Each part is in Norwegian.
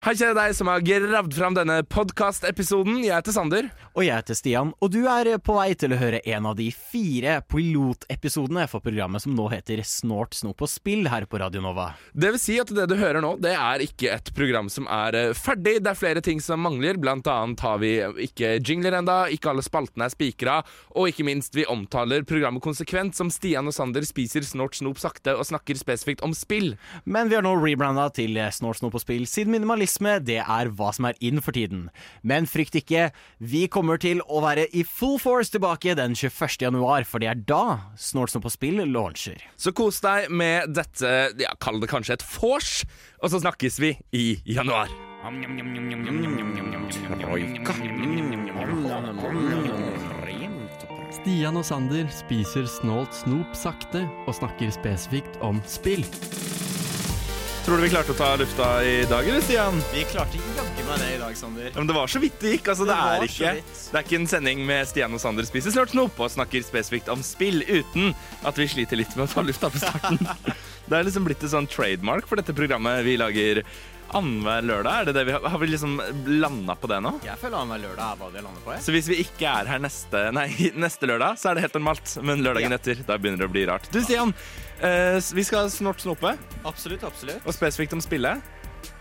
Hei, kjære deg som har gravd fram denne podkastepisoden. Jeg heter Sander. Og jeg heter Stian, og du er på vei til å høre en av de fire pilotepisodene for programmet som nå heter Snort, snop og spill her på Radio Nova. Det vil si at det du hører nå, det er ikke et program som er eh, ferdig. Det er flere ting som mangler. Blant annet har vi ikke jingler enda, ikke alle spaltene er spikra, og ikke minst, vi omtaler programmet konsekvent som Stian og Sander spiser snort, snop sakte og snakker spesifikt om spill. Men vi har nå rebranda til Snort, snop og spill, siden minimalisme det er hva som er in for tiden. Men frykt ikke, vi kommer til å være i full force tilbake den 21. januar, for det er da Snort, snop på spill launcher. Så kos deg med dette, ja, kall det kanskje et vors, og så snakkes vi i januar. Stian og Sander spiser snålt snop sakte og snakker spesifikt om spill. Tror du vi klarte å ta lufta i dag, eller, Stian? Vi klarte jaggu meg det i dag, Sander. Ja, men det var så vidt det gikk. Altså, det, Det er ikke, det er ikke en sending med Stian og Sander spiser snart snop og snakker spesifikt om spill, uten at vi sliter litt med å ta lufta på starten. det er liksom blitt et sånn trademark for dette programmet vi lager annenhver lørdag. Er det det vi har, har vi liksom landa på det nå? Jeg føler annenhver lørdag er hva vi har landet på. Jeg. Så hvis vi ikke er her neste, nei, neste lørdag, så er det helt normalt. Men lørdagen Ja. etter, da begynner det å bli rart. Du, Stian. eh, vi skal snort snope, Absolutt, absolutt. og spesifikt om spillet.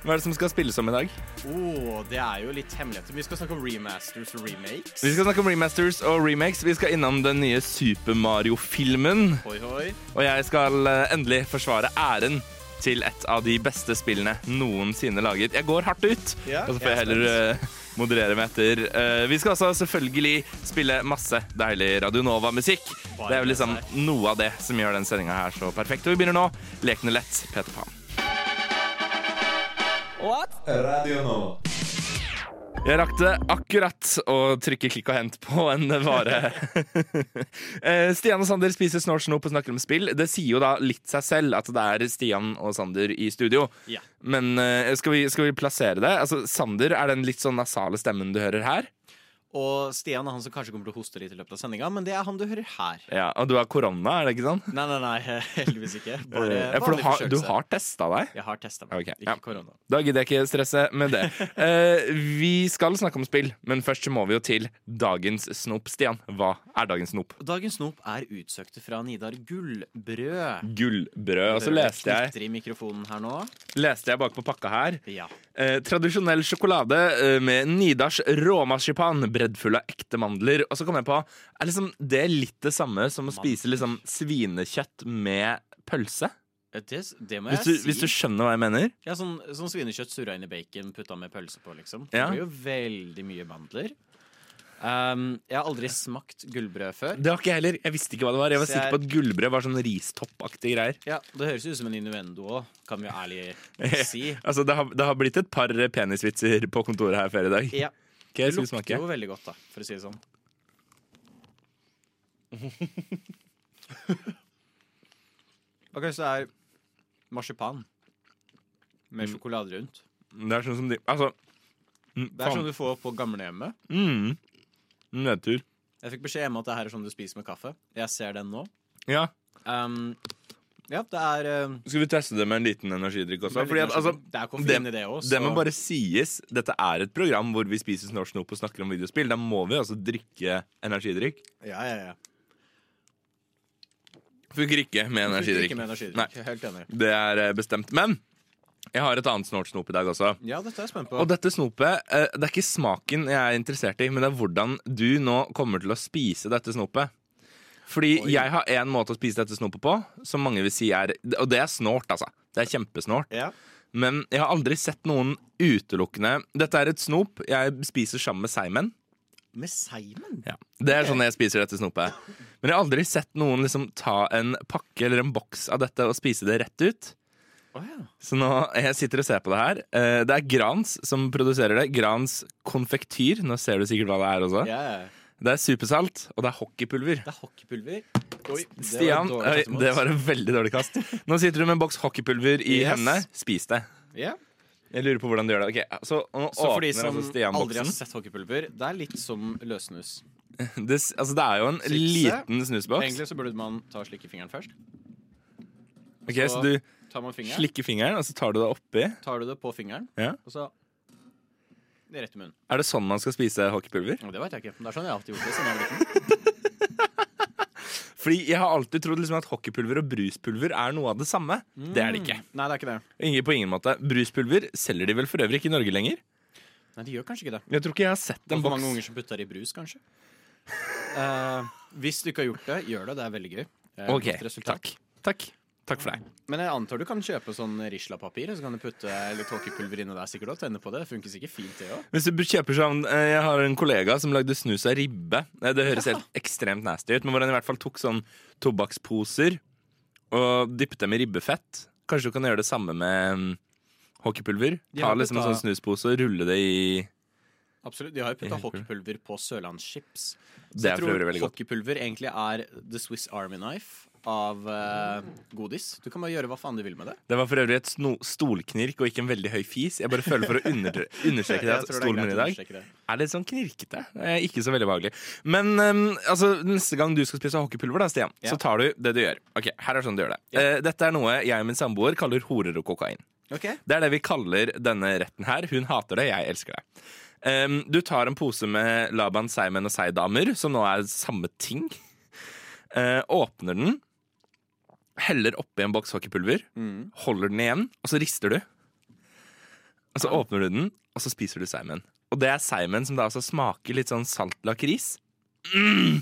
Hva er det som skal spilles om i dag? Oh, det er jo litt hemmeligheter. Vi skal snakke om remasters og remakes. Vi skal snakke om remasters og remakes. Vi skal innom den nye Super Mario-filmen. Hoi, hoi. Og jeg skal eh, endelig forsvare æren til et av de beste spillene noensinne laget. Jeg går hardt ut, Ja, og så får jeg er heller uh, moderere meg etter. Uh, vi skal også selvfølgelig spille masse deilig Radio Nova-musikk. Det er jo liksom noe av det som gjør den sendinga her så perfekt. Og vi begynner nå. Lekene lett, Peter Pan. Radio Nova. Jeg rakte akkurat å trykke klikk og hent på en vare. Eh, Stian og Sander spiser snort snop og snakker om spill. Det sier jo da litt seg selv at det er Stian og Sander i studio. Ja. Men eh, skal, vi, skal vi plassere det? Altså, Sander er den litt sånn nasale stemmen du hører her. Og Stian er han som kanskje kommer til å hoste litt i løpet av sendinga, men det er han du hører her. Ja, Og du har korona, er det ikke sånn? Nei, nei, nei, heldigvis ikke. Bare ja, for du har, du har testa deg? Jeg har testa meg, Okay, ikke ja. korona. Da gidder jeg ikke stresse med det. uh, vi skal snakke om spill, men først så må vi jo til dagens snop. Stian, hva er dagens snop? Dagens snop er utsøkte fra Nidar Gullbrød. Gullbrød. Og så leste jeg, knitrer i mikrofonen her nå. leste jeg bak på pakka her Ja. Uh, tradisjonell sjokolade eh, med Nidars råmarsipan, bredd full av ekte mandler. Og så kom jeg på, er liksom det litt det samme som å spise liksom svinekjøtt med pølse? Det, det må Hvis jeg du, si. hvis du skjønner hva jeg mener? Ja, sånn, sånn svinekjøtt surra inn i bacon, putta med pølse på, liksom. Ja. Det blir jo veldig mye mandler. Um, jeg har aldri smakt gullbrød før. Det var ikke jeg heller. Jeg visste ikke hva det var. Jeg var sikker på at gullbrød var sånn ristoppaktige greier. Ja, Det høres ut som en innuendo òg, kan vi ærlig si. Altså, det har, det har blitt et par penisvitser på kontoret her før i dag. Ja, Ok, Det lukter smake? jo veldig godt, da, for å si det sånn. OK, så det er marsipan med sjokolade rundt. Det er sånn som de Altså mm, Det er sånn du får på gamlehjemmet. mm, Nedtur. Jeg fikk beskjed hjemme at det her er sånn du spiser med kaffe. Jeg ser den nå. Ja. Um, ja, det er uh, Skal vi teste det med en liten energidrikk også? Fordi at, altså, Det er koffein i det òg, Det må bare sies. Dette er et program hvor vi spiser snort snop og snakker om videospill. Da må vi altså drikke energidrikk. Ja, ja, ja. Funker ikke med energidrikk. Ikke med energidrikk. Helt enig. det er eh, bestemt. Men jeg har et annet snort snop i dag også. Ja, dette er jeg spent på. Og dette snopet, eh, det er ikke smaken jeg er interessert i, men det er hvordan du nå kommer til å spise dette snopet. Fordi Oi. jeg har én måte å spise dette snopet på, som mange vil si er Og det er snort, altså. Det er kjempesnort. ja. Men jeg har aldri sett noen utelukkende Dette er et snop jeg spiser sammen med seigmenn. Med seigmenn? Ja. Det er sånn jeg spiser dette snopet. Men jeg har aldri sett noen liksom ta en pakke eller en boks av dette og spise det rett ut. Oh, ja. Så nå jeg sitter og ser på det her. Eh, Det er Grans som produserer det. Grans konfektyr. Nå ser du sikkert hva det er også. ja. Det er supersalt, og det er hockeypulver. Det er hockeypulver. Oi, det var Stian, dårlig oi, det var en veldig dårlig kast. Nå sitter du med en boks hockeypulver i Yes. hendene. Spis det. Ja. Jeg lurer på hvordan du gjør det. Okay, så Så for de som altså aldri har sett hockeypulver, det er litt som løssnus. Det, altså, det er jo en Sikse. liten snusboks. Egentlig så burde man ta og slikke fingeren først. Ok, Så du tar man fingeren, slikker fingeren, og så tar du det oppi. tar du det på fingeren, Ja. og så Rett i munnen. Er det sånn man skal spise hockeypulver? Det vet jeg ikke. Det er sånn jeg alltid gjort det. Fordi jeg har alltid trodd liksom at hockeypulver og bruspulver er noe av det samme. Det er det ikke. Nei, det er ikke det. Ingen, på ingen måte. Bruspulver selger de vel for øvrig ikke i Norge lenger? Nei, de gjør kanskje ikke det. Jeg tror ikke jeg har sett en boks. mange unger som putter i brus, kanskje. uh, hvis du ikke har gjort det, gjør det. Det er veldig gøy. Uh, Ok, takk. Takk. Takk for deg. Men jeg antar du kan kjøpe sånn Risla-papir, så kan du putte litt hockeypulver inni der sikkert og tenne på det. Det funker sikkert fint, det òg. Hvis du kjøper sånn eh, Jeg har en kollega som lagde snus av ribbe. Eh, Det høres helt ekstremt nasty ut, men hvor han i hvert fall tok sånn tobakksposer og dyppet dem i ribbefett. Kanskje du kan gjøre det samme med mm, hockeypulver? Ta liksom en sånn snuspose og rulle det i Absolutt. De har jo putta hockeypulver på sørlandschips. Så Det jeg tror hockeypulver egentlig er the Swiss Army Knife av uh, godis. Du kan bare gjøre hva faen du vil med det. Det var for øvrig et stolknirk og ikke en veldig høy fis. Jeg bare føler for å under understreke det at stolen min i dag det. er litt sånn knirkete. Ikke så veldig behagelig. Men um, altså, neste gang du skal spise hockeypulver, da, Stian, Ja. så tar du det du gjør. Ok, Her er sånn du gjør det. Ja. Uh, dette er noe jeg og min samboer kaller horer og kokain. Okay. Det er det vi kaller denne retten her. Hun hater det, jeg elsker det. Um, du tar en pose med Laban Seimen og Seidamer, som nå er samme ting. Uh, åpner den, heller oppi en boks hockeypulver, Mm. holder den igjen, og så rister du. Og så åpner du den, og så spiser du seimen. Og det er seimen som da altså smaker litt sånn salt lakris. Mm.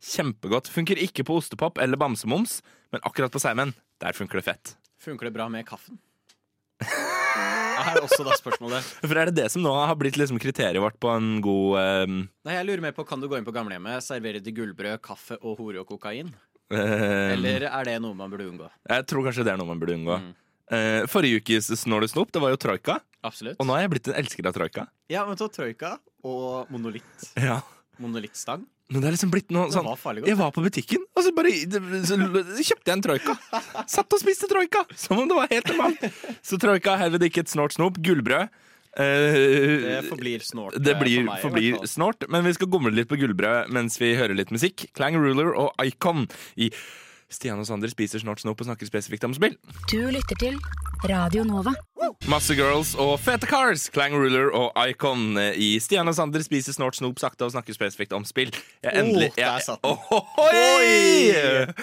Kjempegodt. Funker ikke på ostepop eller bamsemums, men akkurat på seimen, der funker det fett. Funker det bra med kaffen? Det er også da spørsmålet. For er det det som nå har blitt liksom kriteriet vårt på en god um... Nei, jeg lurer mer på, Kan du gå inn på gamlehjemmet, servere til gullbrød, kaffe og hore og kokain? Ehm, Eller er det noe man burde unngå? Jeg tror kanskje det er noe man burde unngå. Mm. Uh, forrige ukes Snår du snop, det var jo troika. Absolutt. Og nå har jeg blitt en elsker av troika. Ja, men så troika og monolitt. Ja. Monolittstang. Men det er liksom blitt noe Det sånn var farlig godt. Jeg var på butikken, og så bare så kjøpte jeg en troika. Satt og spiste troika, som om det var helt normalt. Så troika er herved ikke et snålt snop. Gullbrød. Eh, Det forblir snort. det eh, blir, for meg, forblir snort, men vi skal gomle litt på gullbrød mens vi hører litt musikk. Clang Ruler og Icon i Stian og Sander spiser snort snop og snakker spesifikt om spill. Du lytter til Radio Nova. Masse Girls og Fete Cars, Clang Ruler og Icon i Stian og Sander spiser snort snop sakte og snakker spesifikt om spill. Jeg endelig Oh, der satt den.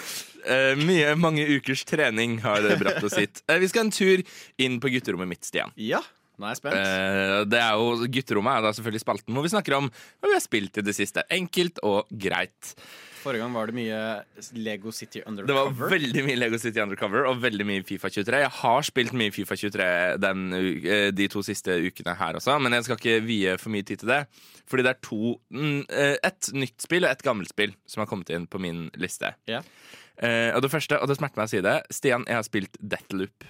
Eh, mye, mange ukers trening har det brakt oss hit. Uh, vi skal en tur inn på gutterommet mitt, Stian. Ja, nå er jeg spent. Eh, det er jo, Gutterommet er da selvfølgelig spalten hvor vi snakker om hva vi har spilt i det siste. Enkelt og greit. Forrige gang var det mye Lego City Undercover. Det var veldig mye Lego City Undercover og veldig mye Fifa 23. Jeg har spilt mye Fifa 23 den, eh, de to siste ukene her også, men jeg skal ikke vie for mye tid til det. Fordi det er to mm, eh, Et nytt spill og et gammelt spill som har kommet inn på min liste. Ja. Eh, og det første, og det smerter meg å si det, Stian, jeg har spilt Deathloop.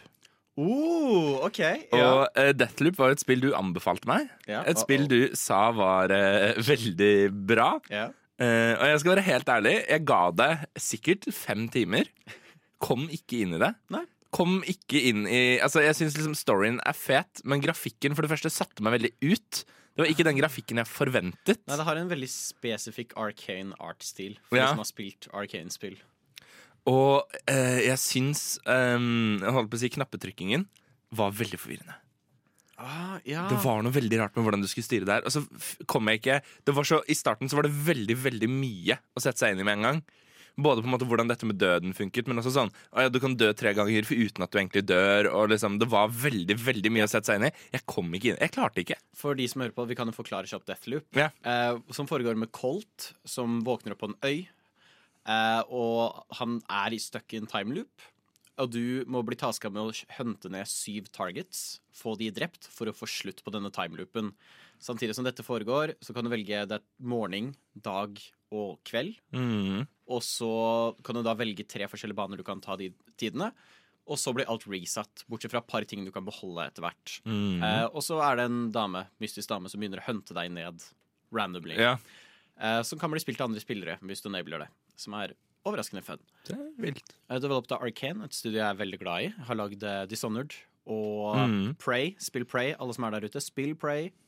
Oh, OK. Og Ja. eh, Deathloop var et spill du anbefalte meg. Ja, Et uh-oh. spill du sa var uh, veldig bra. ja. Eh, og jeg skal være helt ærlig, jeg ga det sikkert fem timer. Kom ikke inn i det. Nei. Kom ikke inn i Altså, jeg syns liksom storyen er fet, men grafikken for det første satte meg veldig ut. Det var ikke den grafikken jeg forventet. Nei, det har en veldig spesifikk arcane art-stil. For Ja. de som har spilt arcane-spill. Og eh, jeg syns eh, Jeg holdt på å si knappetrykkingen var veldig forvirrende. Ah, ja. Det var noe veldig rart med hvordan du skulle styre der. Og så kom jeg ikke det var så, I starten så var det veldig veldig mye å sette seg inn i med en gang. Både på en måte hvordan dette med døden funket, men også sånn ja, du kan dø tre ganger for uten at du egentlig dør. Og liksom, Det var veldig veldig mye å sette seg inn i. Jeg kom ikke inn. Jeg klarte ikke. For de som hører på, vi kan jo forklare kjapt Deathloop. Ja. Eh, som foregår med Colt, som våkner opp på en øy. Eh, og han er i stuck in time loop. Og du må bli taska med å hunte ned syv targets, få de drept, for å få slutt på denne timeloopen. Samtidig som dette foregår, så kan du velge det er morgen, dag og kveld. Mm. Og så kan du da velge tre forskjellige baner du kan ta de tidene. Og så blir alt resatt, bortsett fra et par ting du kan beholde etter hvert. Mm. Eh, og så er det en dame, mystisk dame som begynner å hunte deg ned randomly. Ja, Eh, som kan bli spilt av andre spillere hvis du enabler det. Som er overraskende fun. det er vilt. Jeg developed av Arcane, et studio jeg er veldig glad i. Har lagd eh, Dishonored og Mm. Prey. Spill Prey, alle som er der ute. Spill Prey.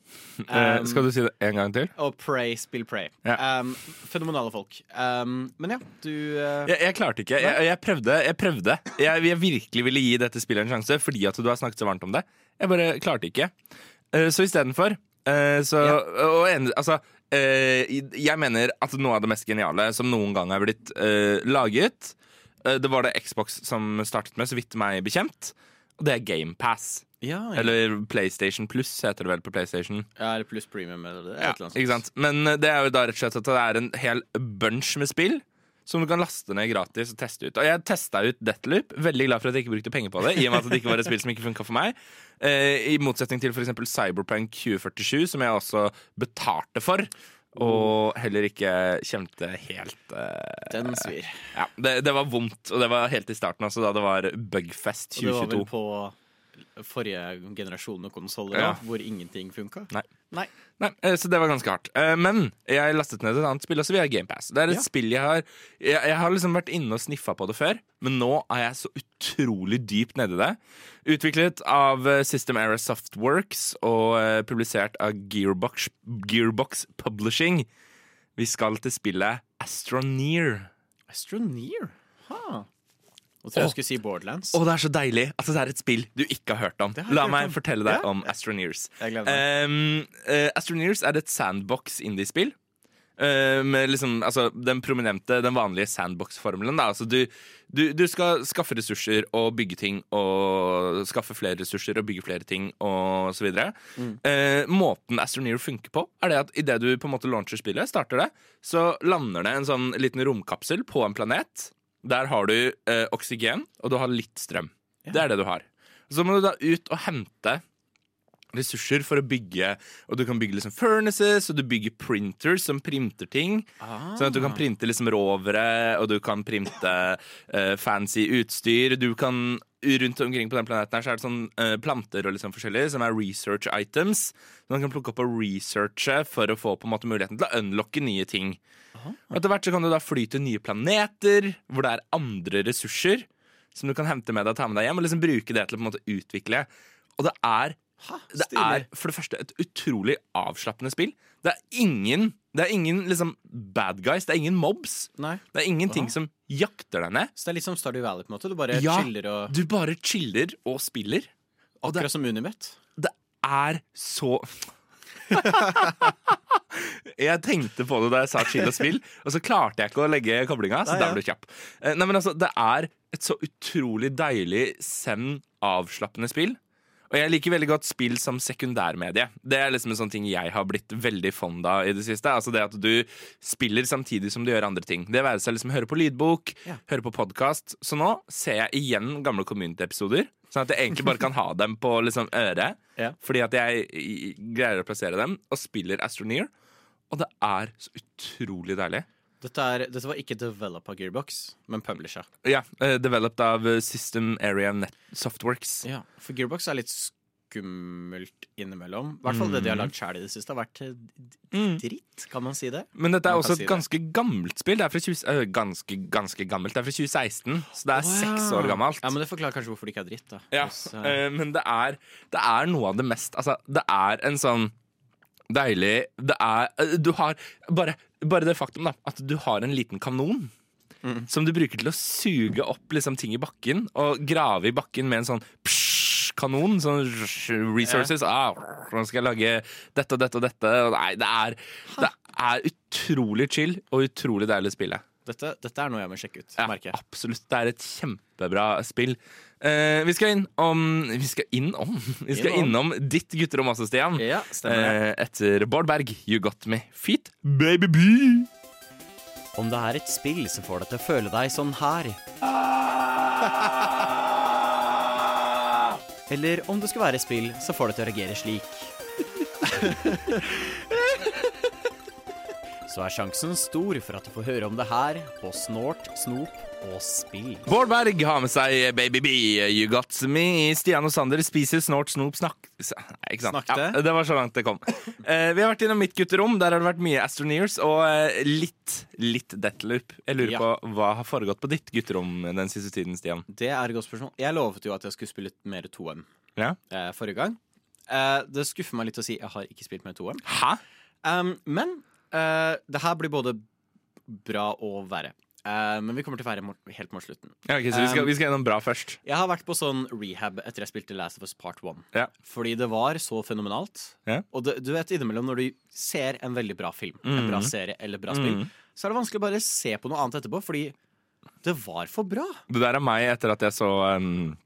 Eh, Um, skal du si det en gang til? Og Prey, spill Prey. Ja. Um, fenomenale folk. Um, men ja, du uh, Jeg, jeg klarte ikke. Jeg, jeg prøvde. Jeg prøvde jeg, jeg virkelig ville gi dette spillet en sjanse fordi at du har snakket så varmt om det. Jeg bare klarte ikke. Uh, Så istedenfor uh, så, og en, altså, jeg mener at noe av det mest geniale som noen gang er blitt eh, laget, eh, det var det Xbox som startet med, så vidt meg bekjent. Og det er GamePass. Ja, ja. Eller PlayStation Pluss, heter det vel på PlayStation. ja, eller pluss premium eller det. Ja? Men eh, det er jo da rett og slett at det er en hel bunch med spill som du kan laste ned gratis og teste ut. Og jeg testa ut Deathloop. Veldig glad for at jeg ikke brukte penger på det. I og med at det ikke var et spill som ikke funka for meg. Eh, I motsetning til f.eks. Cyberpunk 2047, som jeg også betalte for. Og heller ikke kjente helt eh, Den svir. ja, det, det var vondt, og det var helt i starten, altså, da det var Bugfest 2022. Og det var vel på forrige generasjon av konsoller Ja. hvor ingenting funka? Nei. Nei. Nei, eh, Så det var ganske hardt. Eh, Men jeg lastet ned et annet spill også via GamePass. Det er et Ja. spill jeg har jeg, jeg har liksom vært inne og sniffa på det før, men nå er jeg så utrolig dypt nedi det. Utviklet av eh, System Era Softworks og publisert av Gearbox, Gearbox Publishing. Vi skal til spillet Astroneer. Astroneer? Ha. Nå tror jeg jeg skulle si Borderlands. Å, det er så deilig! Altså, det er et spill du ikke har hørt om. har La hørt meg om. fortelle deg Ja. om Astroneers. Jeg. Um, uh, Astroneers er et sandbox indie-spill. Uh, med liksom, altså, den prominente, den vanlige sandbox-formelen. Altså, du, du, du skal skaffe ressurser og bygge ting, og skaffe flere ressurser og bygge flere ting, og så videre. Mm. Uh, måten Astroneer funker på, er det at idet du på en måte launcher spillet, starter det, så lander det en sånn liten romkapsel på en planet. Der har du eh, oksygen, og du har litt strøm. Det er det du har. Så må du da ut og hente ressurser for å bygge Og du kan bygge liksom furnaces, og du bygger printers som printer ting. Sånn at du kan printe liksom rovere, og du kan printe uh, fancy utstyr. Du kan Rundt omkring på den planeten her så er det sånn uh, planter og liksom forskjellig som er research items. Så man kan plukke opp og researche for å få på en måte muligheten til å unlocke nye ting. Og Etter hvert så kan du da fly til nye planeter hvor det er andre ressurser som du kan hente med deg og ta med deg hjem, og liksom bruke det til å på en måte utvikle. Og det er det er for det første et utrolig avslappende spill. Det er ingen Det er ingen liksom bad guys. Det er ingen mobs. Nei. Det er ingenting som jakter deg ned. Så det er litt som Stardew Valley, på en måte? Du bare Ja, chiller og Du bare chiller og spiller. Og det, Akkurat som Unibet? det er så Jeg tenkte på det da jeg sa chill og spill, og så klarte jeg ikke å legge koblinga. Så der ble du kjapp. Eh, Nei, men altså, det er et så utrolig deilig, send, avslappende spill. Og jeg liker veldig godt spill som sekundærmedie. Det er liksom en sånn ting jeg har blitt veldig fond av i det siste. Altså det at du spiller samtidig som du gjør andre ting. Det være seg liksom høre på lydbok, Ja. høre på podkast. Så nå ser jeg igjen gamle Community-episoder. Sånn at jeg egentlig bare kan ha dem på liksom øret. Ja. Fordi at jeg greier å plassere dem, og spiller Astroneer. Og det er så utrolig deilig. Dette, er, dette var ikke develop av Gearbox, men publisher. Ja, uh, Developed av eh, System Area Net Softworks. Ja, for Gearbox er litt skummelt innimellom. I hvert fall det de har lagd sjæl i det siste, har vært eh, d- dritt, kan man si det? Men dette er Man også et si det. ganske gammelt spill. Det er fra 20, uh, ganske, ganske gammelt. Det er fra 2016, så det er seks år gammelt. Ja, Men det forklarer kanskje hvorfor det ikke er dritt, da. Ja, Hvis, uh... men det er, det er noe av det mest Altså, det er en sånn deilig Det er Du har bare, bare det faktum da at du har en liten kanon. Som du bruker til å suge opp liksom, ting i bakken og grave i bakken med en sånn psj-kanon. Sånn resources. Ah, nå skal jeg lage dette og dette og dette. Nei, det er, det er utrolig chill og utrolig deilig å spille. Dette, dette er noe jeg må sjekke ut, Ja, absolutt. Det er et kjempebra spill. Eh, vi skal inn om Vi skal inn om Vi skal Innom. innom ditt gutterom også, Stian. Ja. Eh, etter Bård Berg, You Got Me Feet, Baby Bee. Om det er et spill som får deg til å føle deg sånn her. Eller om det skal være et spill som får deg til å reagere slik. Så er sjansen stor for at du får høre om det her på Snort, Snop og Spill. Bård Berg har med seg Baby Bee, You Got Me. Stian og Sander spiser snort, snop, snakk ikke sant? Snakte. Ja, det var så langt det kom. Uh, vi har vært innom mitt gutterom. Der har det vært mye Astroneers og uh, litt, litt Deathloop. Jeg lurer Ja. på hva har foregått på ditt gutterom den siste tiden, Stian? Det er et godt spørsmål. Jeg lovet jo at jeg skulle spille mer 2M Ja? uh, forrige gang. Eh, det skuffer meg litt å si jeg har ikke spilt mer 2M. Hæ? Um, men eh, det her blir både bra og verre. Uh, men vi kommer til å være helt mot slutten. Ja, okay, så vi skal, Um, vi skal gjennom bra først. Jeg har vært på sånn rehab etter jeg spilte Last of Us Part 1. Ja. Fordi det var så fenomenalt. Ja. Og det, du vet innimellom når du ser en veldig bra film, en Mm. bra serie eller bra spill, så er det vanskelig å bare se på noe annet etterpå, fordi det var for bra. Det der er meg etter at jeg så um,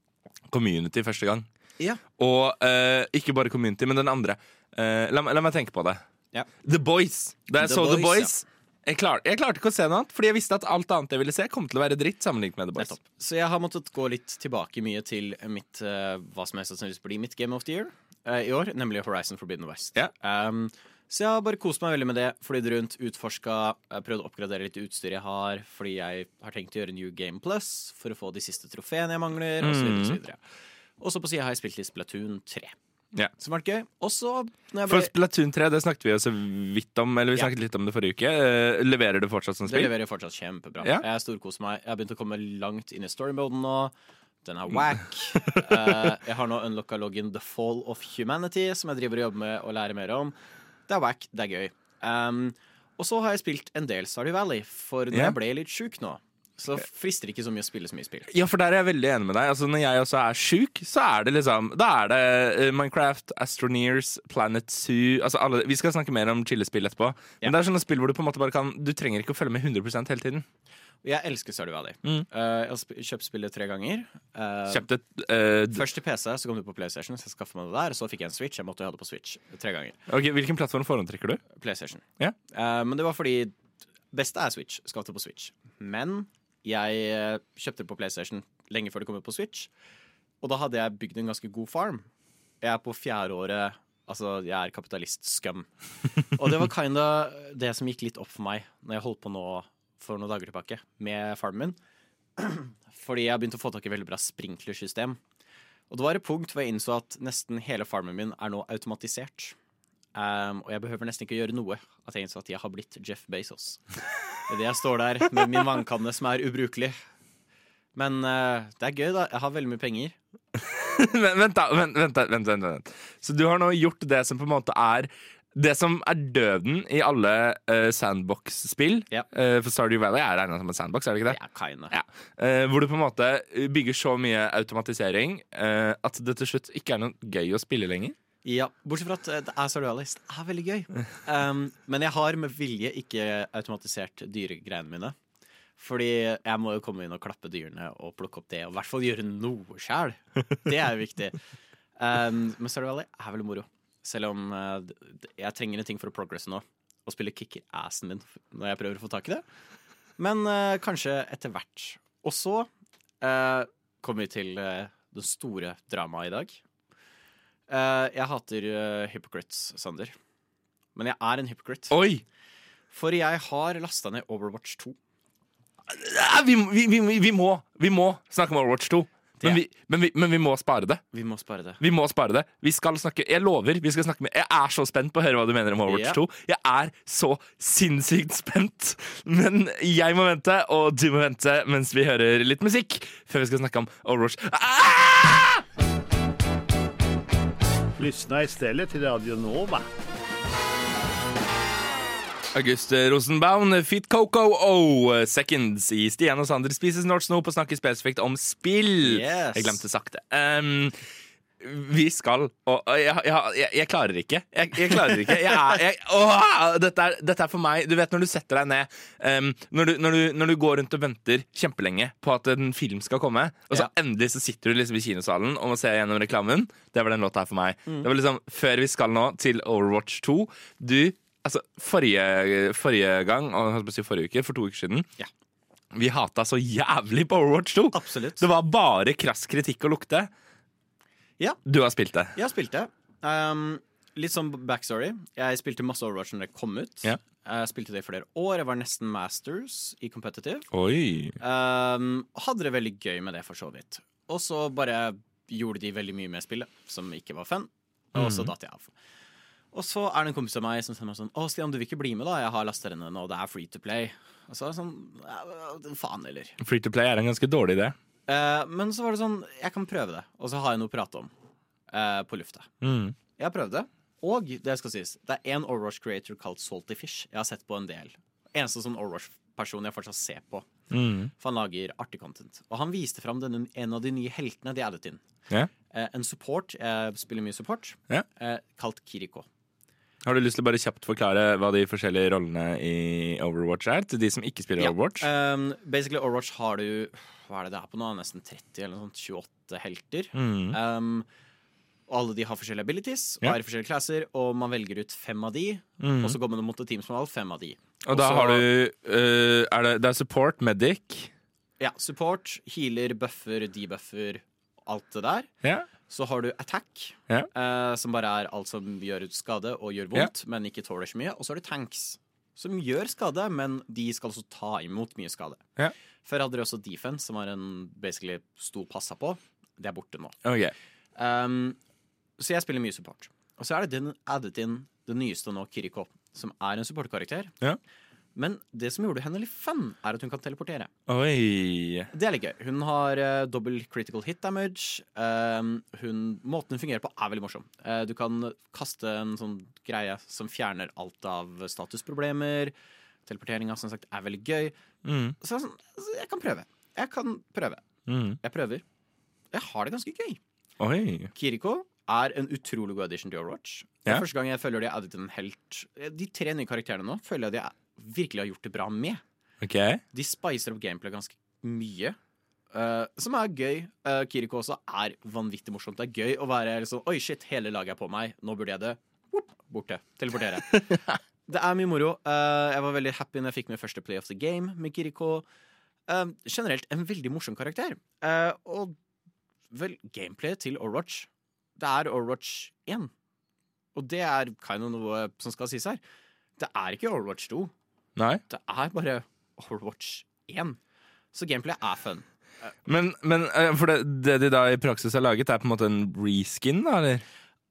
Community første gang. Ja. Og uh, ikke bare Community, men den andre. La, la meg tenke på det. Ja. The Boys. Da jeg The så The Boys, ja. jeg, klar, jeg klarte ikke å se noe annet, fordi jeg visste at alt annet jeg ville se, kom til å være dritt sammenlignet med The Boys. Nettopp. Så jeg har måttet gå litt tilbake mye til mitt uh, hva som helst sannsynligvis blir mitt Game of the Year uh, i år, nemlig Horizon Forbidden West. Ja. Um, så jeg har bare kost meg veldig med det. Flydd rundt, utforska, prøvd å oppgradere litt utstyr jeg har, fordi jeg har tenkt å gjøre New Game Plus for å få de siste trofeene jeg mangler, osv. Mm. Og så på sida har jeg spilt litt Splatoon 3, Ja. som har vært gøy. Og så jeg For Splatoon 3 det snakket vi jo så vidt om, eller vi Ja. snakket litt om det forrige uke. Eh, leverer det fortsatt som Det leverer fortsatt kjempebra. Ja. Jeg storkoser meg. Jeg har begynt å komme langt inn i storymoden nå. Den er wack. Eh, jeg har nå unlocka loggen The Fall of Humanity, som jeg driver og jobber med å lære mer om. Det er wack, det er gøy. Um, og så har jeg spilt en del Stardew Valley, for når yeah. jeg ble litt sjuk nå, så frister det ikke så mye å spille så mye spill. Ja, for der er jeg veldig enig med deg. Altså, når jeg også er sjuk, så er det liksom Da er det eh, Minecraft, Astroneers, Planet Zoo altså alle, Vi skal snakke mer om chillespill etterpå. Ja. Men det er sånne spill hvor du på en måte bare kan Du trenger ikke å følge med 100% hele tiden. Jeg elsker Stardew Valley. Mm. Uh, jeg har sp- kjøpt spillet tre ganger. Uh, Kjøpte uh, Først til PC, så kom du på PlayStation, så jeg skaffet meg det der. Så fikk jeg en Switch. Jeg måtte ha det på Switch tre ganger. Ok, Hvilken plattform foretrekker du? PlayStation. Ja. Eh, men det var fordi beste er Switch. Skal det på Switch. Men jeg eh, kjøpte det på PlayStation lenge før det kom ut på Switch. Og da hadde jeg bygd en ganske god farm. Jeg er på fjerde året Altså, jeg er kapitalist-scum. Og det var kinda det som gikk litt opp for meg når jeg holdt på nå for noen dager tilbake med farmen min. Fordi jeg begynte å få tak i veldig bra sprinklersystem. Og det var et punkt hvor jeg innså at nesten hele farmen min er nå automatisert. Um, og jeg behøver nesten ikke gjøre noe. At jeg innså at jeg har blitt Jeff Bezos. Idet jeg står der med min vannkanne som er ubrukelig. Men uh, det er gøy, da. Jeg har veldig mye penger. vent, vent, da, vent, vent, vent, vent. Så du har nå gjort det som på en måte er det som er døden i alle uh, sandbox-spill. Ja. uh, for Stardew Valley er regna som en sandbox, er det ikke det? Ja, kinda. Ja. Uh, hvor du på en måte bygger så mye automatisering at det til slutt ikke er noe gøy å spille lenger. Ja, Bortsett fra at eh, det er surrealist. Det er veldig gøy. Um, men jeg har med vilje ikke automatisert dyregreiene mine. Fordi jeg må jo komme inn og klappe dyrene og plukke opp det, og i hvert fall gjøre noe sjæl. Det er jo viktig. Um, men Valley er veldig moro. Selv om uh, jeg trenger en ting for å progresse nå. Og spille kicker assen min når jeg prøver å få tak i det. Men uh, kanskje etter hvert. Og så uh, kommer vi til det store dramaet i dag. Eh, jeg hater uh, hypocrites, Sander. Men jeg er en hypocrite. Oi! For jeg har lasta ned Overwatch 2. Ja, vi, vi, vi, vi, må, vi må snakke om Overwatch 2. Men vi, men, vi, men vi må spare det. Vi må spare det. Vi må spare det. Vi skal snakke Jeg lover, vi skal snakke med Jeg er så spent på å høre hva du mener om Overwatch Ja. 2. Jeg er så sinnssykt spent. Men jeg må vente, og du må vente mens vi hører litt musikk før vi skal snakke om Overwatch. Ah! Lyssna istället till Radio Nova. August Rosenbaum, Fit Coco og Seconds i Stian og Sander spiser snart på å snakke spesifikt om spill. Yes. Jeg glemte sakte. Um, vi skal Og jeg, jeg, jeg, klarer ikke. Jeg, jeg klarer ikke. Jeg er, åh, dette, er, dette er for meg Du vet når du setter deg ned um, når, du, når, du, når du går rundt og venter kjempelenge på at en film skal komme, og så Ja. endelig så sitter du liksom i kinosalen og må se gjennom reklamen. Det var den låta her for meg. Det var liksom Før vi skal nå til Overwatch 2 Du Altså, forrige, forrige gang, og å si forrige uke, for to uker siden Ja. Vi hata så jævlig på Overwatch 2. Absolutt. Det var bare krass kritikk å lukte. Ja. Du har spilt det. Jeg har spilt det. Um, litt sånn backstory. Jeg spilte masse Overwatch når det kom ut. Ja. Jeg spilte det i flere år. Jeg var nesten masters i competitive. Oi. Um, hadde det veldig gøy med det, for så vidt. Og så bare gjorde de veldig mye med spillet som ikke var fun, og så datt jeg av. Og så er det en kompis av meg som sier meg sånn Å, Stian, du vil ikke bli med, da? Jeg har den ned nå, det er free to play. Og så er det sånn Faen heller. Free to play er en ganske dårlig idé. Eh, men så var det sånn Jeg kan prøve det, og så har jeg noe å prate om eh, på lufta. Mm. Jeg har prøvd det, og det skal sies, det er en Overwatch creator kalt Salty Fish. Jeg har sett på en del. Eneste sånn Overwatch-person jeg fortsatt ser på. Mm. For han lager artig content. Og han viste fram denne, en av de nye heltene de addet inn. Yeah. Eh, en support, jeg spiller mye support, yeah. kalt Kiriko. Har du lyst til å bare kjapt forklare hva de forskjellige rollene i Overwatch er? Til de som ikke spiller Overwatch? Um, basically, Overwatch har du Hva er det det er på nå? Nesten 30 eller noe sånt. 28 helter. Mm. Um, og alle de har forskjellige abilities og Ja. er i forskjellige klasser, og man velger ut fem av de. Mm. Og så går man mot et team som har valgt fem av de. Og da også- har du uh, er det, det er support, medic Ja, support, healer, buffer, debuffer, alt det der. Ja. Så har du attack, Ja. eh, som bare er alt som gjør skade og gjør vondt, men ikke tåler så mye. Og så har du tanks, som gjør skade, men de skal også ta imot mye skade. Ja. Før hadde de også defense, som var en basically sto passa på. Det er borte nå. Ok. Um, så jeg spiller mye support. Og så er det den addet inn det nyeste nå, Kiriko, som er en supportkarakter. Ja. Men det som gjorde henne litt fun, er at hun kan teleportere. Oi. Det er litt gøy. Hun har uh, dobbel critical hit damage. Uh, hun, måten hun fungerer på, er veldig morsom. Uh, du kan kaste en sånn greie som fjerner alt av statusproblemer. Teleporteringa som sagt er veldig gøy. Mm. Så er sånn, altså, jeg kan prøve. Jeg kan prøve. Mm. Jeg prøver. Jeg har det ganske gøy. Oi. Kiriko er en utrolig god addition til Overwatch. Det er yeah. første gang jeg føler de har addet en helt De tre nye karakterene nå føler jeg de er, virkelig har gjort det bra med. Okay. De spicer opp gameplay ganske mye. Uh, som er gøy. Uh, Kiriko også er vanvittig morsomt. Det er gøy å være liksom Oi, shit, hele laget er på meg. Nå burde jeg det. Whoop, borte. Teleportere. det er mye moro. Uh, jeg var veldig happy når jeg fikk min første play of the game med Kiriko. Uh, generelt en veldig morsom karakter. Og vel, gameplayet til Overwatch Det er Overwatch 1. Og det er kind of noe som skal sies her. Det er ikke Overwatch 2. Nei. Det er bare Overwatch 1. Så gameplay er fun. Men, men øh, for det, det de da i praksis har laget, er på en måte en reskin, da, eller?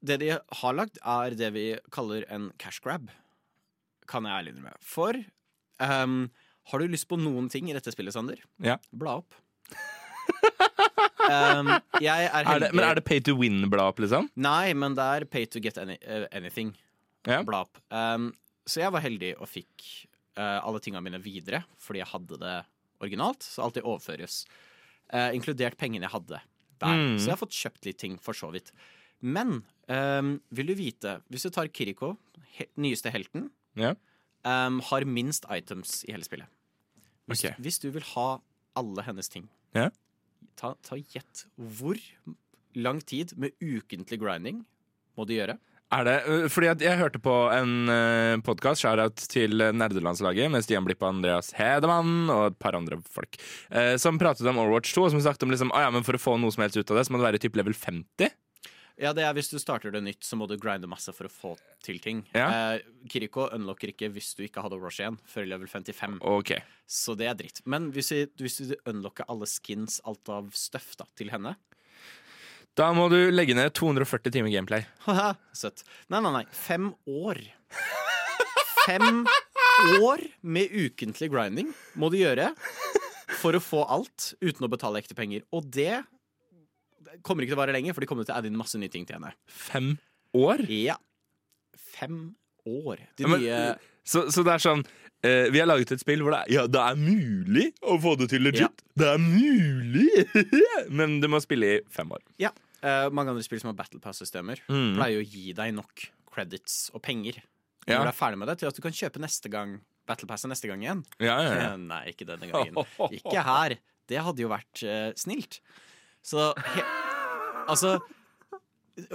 Det de har lagd, er det vi kaller en cash grab. Kan jeg ærlig innrømme. For um, har du lyst på noen ting i dette spillet, Sander? Ja. Bla opp. um, jeg er Er det, men er det pay to win-bla opp, liksom? Nei, men det er pay to get any, uh, anything. Ja. Bla opp. Um, så jeg var heldig og fikk eh, alle tingene mine videre fordi jeg hadde det originalt. Så alt det overføres. Eh, inkludert pengene jeg hadde der. Mm. Så jeg har fått kjøpt litt ting, for så vidt. Men um, vil du vite Hvis du tar Kiriko, he nyeste helten, Ja. um, har minst items i hele spillet. Hvis, okay. hvis du vil ha alle hennes ting, Ja. ta, ta gjett hvor lang tid med ukentlig grinding må du gjøre? Er det, øh, fordi at jeg hørte på en uh, podkast, shout-out til nerdelandslaget, med Stian Blipp og Andreas Hedemann og et par andre folk, eh, som pratet om Overwatch 2, og som snakket om liksom, ah, ja, men for å få noe som helst ut av det, så må det være typ level 50. Ja, det er Hvis du starter det nytt, så må du grinde masse for å få til ting. Ja. Eh, Kiriko unlocker ikke hvis du ikke hadde Overwatch 1 før level 55. Ok. Så det er dritt. Men hvis, vi, hvis du unlocker alle skins, alt av stuff da, til henne Da må du legge ned 240 timer gameplay. Søtt. Nei, nei, nei. Fem år. Fem år med ukentlig grinding må du gjøre for å få alt uten å betale ekte penger. Og det kommer ikke til å vare lenge, for de kommer til å adde inn masse nye ting til henne. Fem år? Ja. Fem år. De Ja, men, Så, så det er sånn eh, Vi har laget et spill hvor det er, ja, det er mulig å få det til legit. Det er mulig! Men du må spille i fem år. Ja. eh, mange andre spill som har Battle Pass-systemer, Mm. pleier å gi deg nok credits og penger Ja. når du er ferdig med det, til at du kan kjøpe neste gang Battle Passet neste gang igjen. Ja, ja, ja. Eh, Nei, ikke denne gangen. Ikke her. Det hadde jo vært eh, snilt. Så he Altså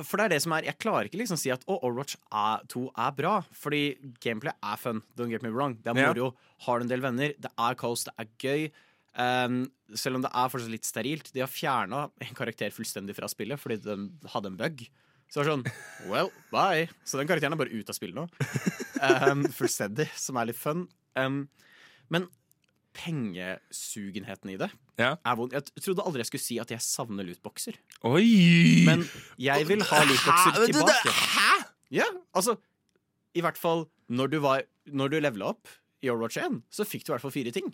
For det er det som er Jeg klarer ikke liksom si at oh, Overwatch er, 2 er bra, fordi gameplay er fun. Don't get me wrong. Det er moro. Har du en del venner. Det er kaos, det er gøy. Um, selv om det er fortsatt litt sterilt. De har fjerna en karakter fullstendig fra spillet fordi den hadde en bug. Så det var sånn Well, bye. Så den karakteren er bare ute av spillet nå. Um, fullstendig, som er litt fun. Um, men pengesugenheten i det Ja. er vond. Jeg trodde aldri jeg skulle si at jeg savner lootboxer. Oi! Men jeg vil ha lootboxer Hæ? Men du. Ja, altså I hvert fall når du, var, når du levela opp i Overwatch 1, så fikk du i hvert fall fire ting.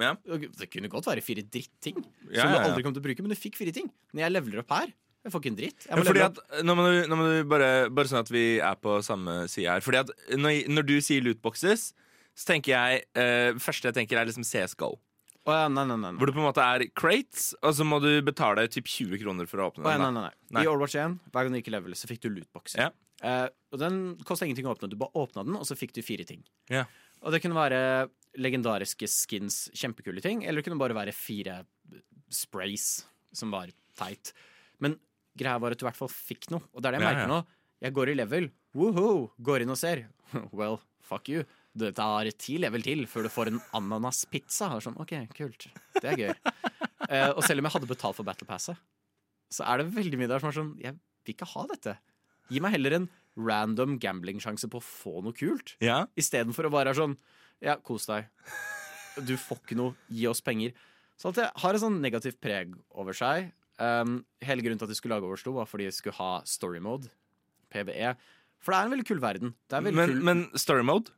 ja. Det kunne godt være fire dritting Ja, som du aldri kom til å bruke, men du fikk fire ting. Når jeg leveler opp her, jeg får ikke en dritt. Ja, at, nå må du, nå må du bare, bare sånn at vi er på samme side her. Fordi at når, når du sier lootboxes, så tenker jeg uh, første jeg tenker er liksom CSGO. Oh, ja, nei, nei, nei. Hvor det på en måte er crates, og så må du betale typ 20 kroner for å åpne oh, ja, den. nei, nei, nei. I Overwatch 1, hver gang du gikk i level, så fikk du lootboxer. Ja. Uh, og den kosta ingenting å åpne. Du bare åpna den, og så fikk du fire ting. Ja. Og det kunne være legendariske skins, kjempekule ting, eller det kunne bare være fire sprays som var teit. Men greia var at du i hvert fall fikk noe, og det er det jeg merker nå. Jeg går i level, woohoo, går inn og ser. Well, fuck you. Det tar ti level til før du får en ananaspizza. Og sånn, OK, kult. Det er gøy. uh, og selv om jeg hadde betalt for Battle Passet, så er det veldig mye der som er sånn Jeg vil ikke ha dette. Gi meg heller en random gambling-sjanse på å få noe kult. Ja. Istedenfor å bare være sånn Ja, kos deg. Du får ikke noe. Gi oss penger. Så alt det har et sånn negativt preg over seg. Um, hele grunnen til at de skulle lage Oversto, var fordi de skulle ha story mode. PVE. For det er en veldig kul verden. Det er veldig Men, kul men story mode?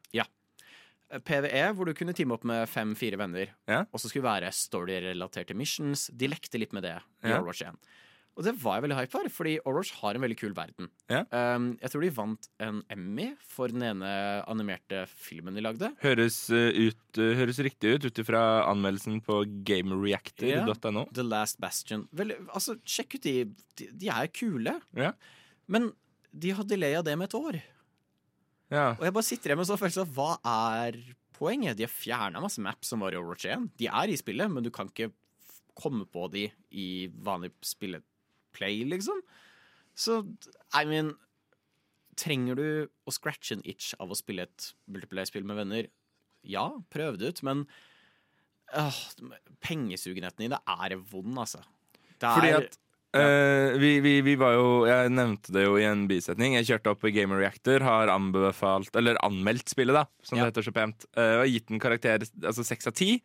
PVE, hvor du kunne teame opp med fem-fire venner. Ja. Og så skulle det være story-relaterte missions. De lekte litt med det i Ja. Overwatch 1. Og det var jeg veldig hype for, fordi Overwatch har en veldig kul verden. Ja. Um, jeg tror de vant en Emmy for den ene animerte filmen de lagde. Høres, eh, ut, eh, høres riktig ut ut ifra anmeldelsen på gamereactor.no. The Last Bastion. Vel, altså, sjekk ut de. De, de er kule. Ja. Men de har delaya det med et år. Ja. Og jeg bare sitter igjen med sånn følelse av hva er poenget? De har fjerna masse maps som var i Overwatch 1. De er i spillet, men du kan ikke komme på de i vanlig spilleplay, liksom. Så I mean Trenger du å scratche en itch av å spille et multiplayer-spill med venner? Ja, prøv det ut, men øh, pengesugenheten i det er vond, altså. Det er, Fordi at eh, vi, vi, vi var jo Jeg nevnte det jo i en bisetning. Jeg kjørte opp Gamer Reactor, har anbefalt Eller anmeldt spillet, da, som Ja. det heter så pent. Uh, og gitt en karakter altså seks av ti.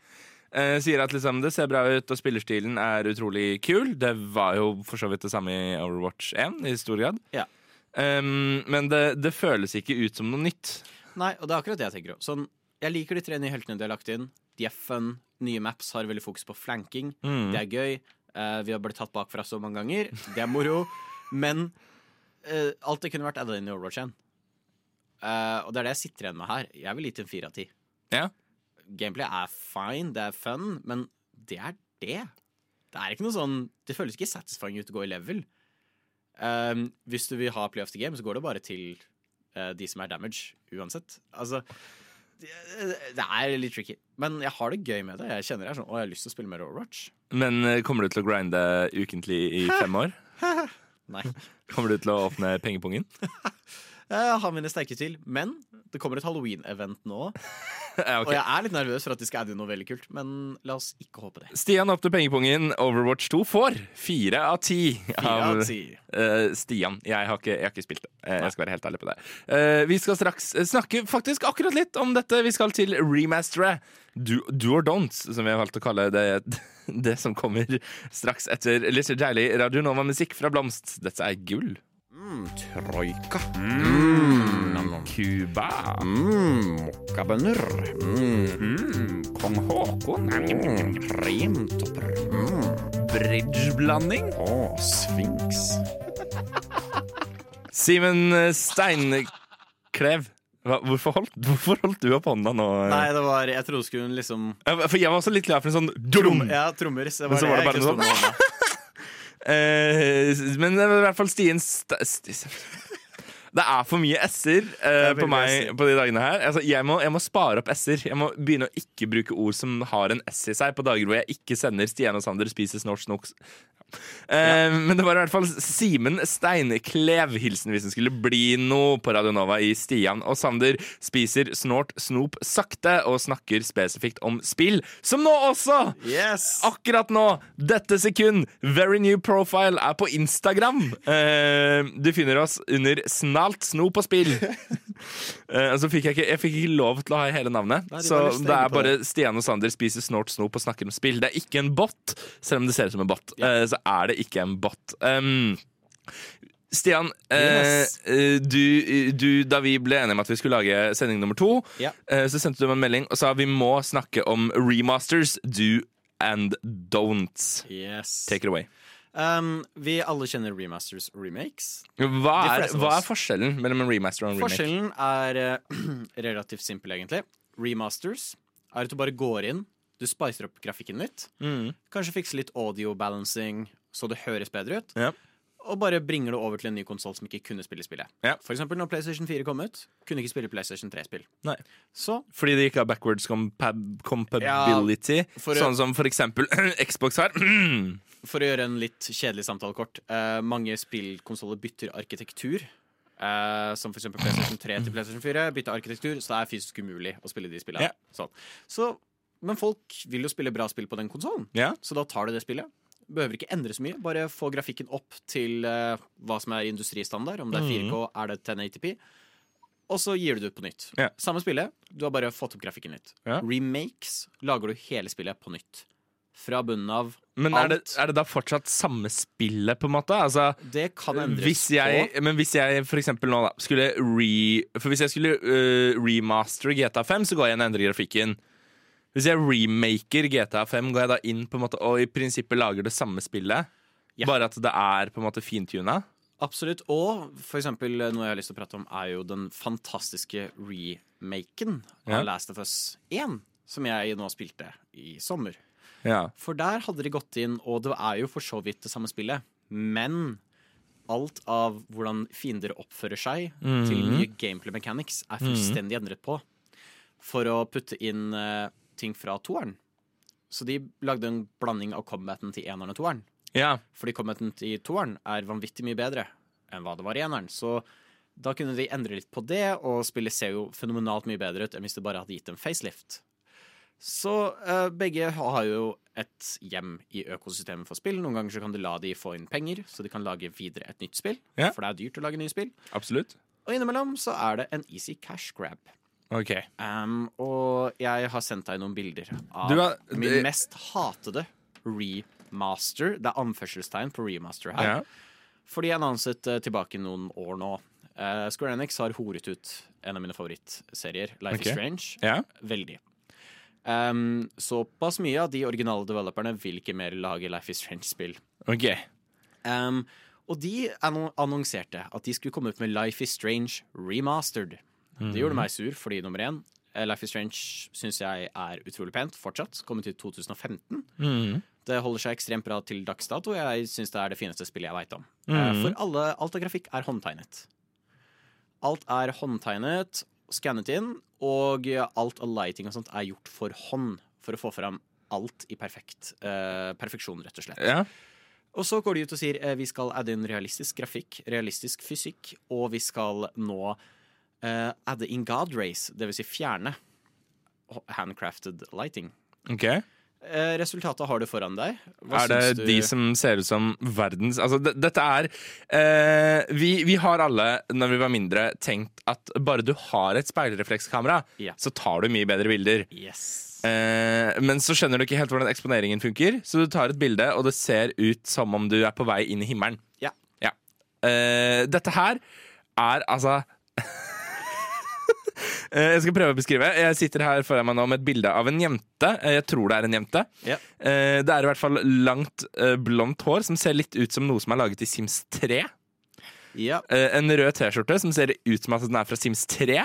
Eh, sier at liksom det ser bra ut, og spillerstilen er utrolig kul. Det var jo for så vidt det samme i Overwatch 1 i stor grad. Ja. Um, men det, det føles ikke ut som noe nytt. Nei, og det er akkurat det jeg tenker òg. Sånn, jeg liker de tre nye heltene de har lagt inn. De er fun. Nye maps har veldig fokus på flanking. Mm. Det er gøy. Eh, vi har blitt tatt bakfra så mange ganger. Det er moro. Men uh, alt det kunne vært adda inn i Overwatch 1. Uh, og det er det jeg sitter igjen med her. Jeg vil til en fire av ti. Ja. Gameplay er fine, det er fun, men det er det. Det er ikke noe sånn Det føles ikke satisfying ut å gå i level. Um, hvis du vil ha play of the game, så går det bare til uh, de som er damage, uansett. Altså det, det er litt tricky. Men jeg har det gøy med det. Jeg kjenner det er sånn, å, jeg har lyst til å spille mer Overwatch. Men eh, kommer du til å grinde ukentlig i fem år? Nei. Kommer du til å åpne pengepungen? Jeg har mine sterke til, men det kommer et Halloween-event nå. ja, ok. Og jeg er litt nervøs for at de skal adde noe veldig kult, men la oss ikke håpe det. Stian opp til pengepungen. Overwatch 2 får fire av ti av eh, Stian. Jeg har, ikke, jeg har ikke spilt det. Eh, jeg skal være helt ærlig på det. Uh, vi skal straks snakke faktisk akkurat litt om dette. Vi skal til remastere Do, do or Don'ts, som vi har valgt å kalle det, det som kommer straks etter litt deilig Radionova-musikk fra Blomst. Dette er gull. Troika. Cuba. Mokkabønner. Kong Haakon. Kremtopper. Bridgeblanding. Å, sfinks. Simen Steinklev. Hva, hvorfor, holdt, hvorfor holdt du opp hånda nå? Nei, det var Jeg trodde skulle liksom Ja, For jeg var også litt klar for en sånn dum. Ja, trommer. Så Men så var det jeg bare ikke noe sto med hånda. Eh, men i hvert fall Stien st st Det er for mye s-er uh, på meg på de dagene her. Altså, jeg, må, jeg må spare opp s-er. Jeg må begynne å ikke bruke ord som har en s i seg, på dager hvor jeg ikke sender Stian og Sander spiser snort snoks. Ja. Men det var i hvert fall Simen Steinklev, hilsen hvis det skulle bli noe på Radio Nova i Stian og Sander spiser snort snop sakte og snakker spesifikt om spill, som nå også Yes! Akkurat nå, dette sekund, Very New Profile er på Instagram. Eh, du finner oss under Snalt snop og spill. uh, så fikk jeg, ikke, jeg fikk ikke lov til å ha hele navnet, Nei, de så det er bare bare Stian og Sander spiser snort snop og snakker om spill. Det er ikke en bot, selv om det ser ut som en bot. Uh, så er det ikke en bot. Um, Stian, eh, Yes. eh, du, du, da vi ble enige om at vi skulle lage sending nummer to, yeah. eh, så sendte du meg en melding og sa vi må snakke om remasters, do and don'ts. yes. Take it away. Um, vi alle kjenner remasters og remakes. Hva er, hva er forskjellen mellom en remaster og en remake? Forskjellen er uh, relativt simpel, egentlig. Remasters er at du bare går inn, Du spicer opp grafikken litt. Mm. Kanskje fikser litt audio balancing, så det høres bedre ut. Ja. Og bare bringer det over til en ny konsoll som ikke kunne spille spillet. Ja. For eksempel når PlayStation 4 kom ut, kunne ikke spille PlayStation 3-spill. Nei. Så Fordi det ikke har backwards compab compability. for- sånn som for eksempel Xbox har. for å gjøre en litt kjedelig samtale kort Uh, Mange spillkonsoller bytter arkitektur. Uh, som eksempel PlayStation 3 til PlayStation 4 bytter arkitektur, så det er fysisk umulig å spille de spillene. Yeah. Sånn. Så, men folk vil jo spille bra spill på den konsollen, yeah. så da tar du det spillet. Behøver ikke endre så mye, bare få grafikken opp til uh, hva som er industristandard. Om det er 4K, er det 1080p. Og så gir du det ut på nytt. Yeah. Samme spillet, du har bare fått opp grafikken litt. Remakes lager du hele spillet på nytt. Fra bunnen av. Men er det, er det da fortsatt samme spillet, på en måte? Altså, Det kan endres hvis jeg, på. men hvis jeg for eksempel nå da skulle re... For hvis jeg skulle uh, remastere GTA 5, så går jeg inn og endrer grafikken. Hvis jeg remaker GTA 5, går jeg da inn på en måte og i prinsippet lager det samme spillet? Ja. Bare at det er på en måte fintuna? Absolutt. Og for eksempel noe jeg har lyst til å prate om, er jo den fantastiske remaken av Ja. Last of Us 1, som jeg nå spilte i sommer. Ja. For der hadde de gått inn, og det er jo for så vidt det samme spillet, men alt av hvordan fiender oppfører seg, til nye gameplay mechanics, er fullstendig endret på. For å putte inn uh, ting fra toeren. Så de lagde en blanding av combaten til eneren og toeren. ja. Fordi combaten i toeren er vanvittig mye bedre enn hva det var i eneren. Så da kunne de endre litt på det, og spillet ser jo fenomenalt mye bedre ut enn hvis det bare hadde gitt en facelift. Så uh, begge har jo et hjem i økosystemet for spill. Noen ganger så kan du la de få inn penger, så de kan lage videre et nytt spill. Ja. For det er dyrt å lage nye spill. Absolutt. Og innimellom så er det en easy cash grab. OK. Um, og jeg har sendt deg noen bilder av Du det... min mest hatede remaster. Det er anførselstegn på remaster her. Ja. Fordi jeg annonset uh, tilbake noen år nå. Uh, Square Enix har horet ut en av mine favorittserier, Life okay. is Strange. Ja. Veldig. Um, såpass mye av de originale developerne vil ikke mer lage Life is Strange-spill. OK. Um, og de annonserte at de skulle komme ut med Life is Strange remastered. Det gjorde meg sur, fordi nummer én eh, Life is Strange syns jeg er utrolig pent fortsatt. Kommet ut i 2015. Det holder seg ekstremt bra til dags dato. Jeg syns det er det fineste spillet jeg veit om. Eh, For alle, alt av grafikk er håndtegnet. Alt er håndtegnet, skannet inn, og alt av lighting og sånt er gjort for hånd. For å få fram alt i perfekt uh, perfeksjon, rett og slett. Ja. Og så går de ut og sier uh, vi skal adde inn realistisk grafikk, realistisk fysikk, og vi skal nå uh, adde in God race, det vil si fjerne handcrafted lighting. OK. Eh, resultatet har du foran deg. Hva er det du? de som ser ut som verdens Altså, dette er eh, vi, vi har alle, når vi var mindre, tenkt at bare du har et speilreflekskamera, Ja. så tar du mye bedre bilder. Yes. Eh, men så skjønner du ikke helt hvordan eksponeringen funker, så du tar et bilde, og det ser ut som om du er på vei inn i himmelen. Ja. Ja. Eh, dette her er altså Jeg skal prøve å beskrive. Jeg sitter her foran meg nå med et bilde av en jente. Eh, Jeg tror det er en jente. Ja. Eh, Det er i hvert fall langt eh, blondt hår som ser litt ut som noe som er laget i Sims 3. Ja. Eh, En rød T-skjorte som ser ut som at den er fra Sims 3.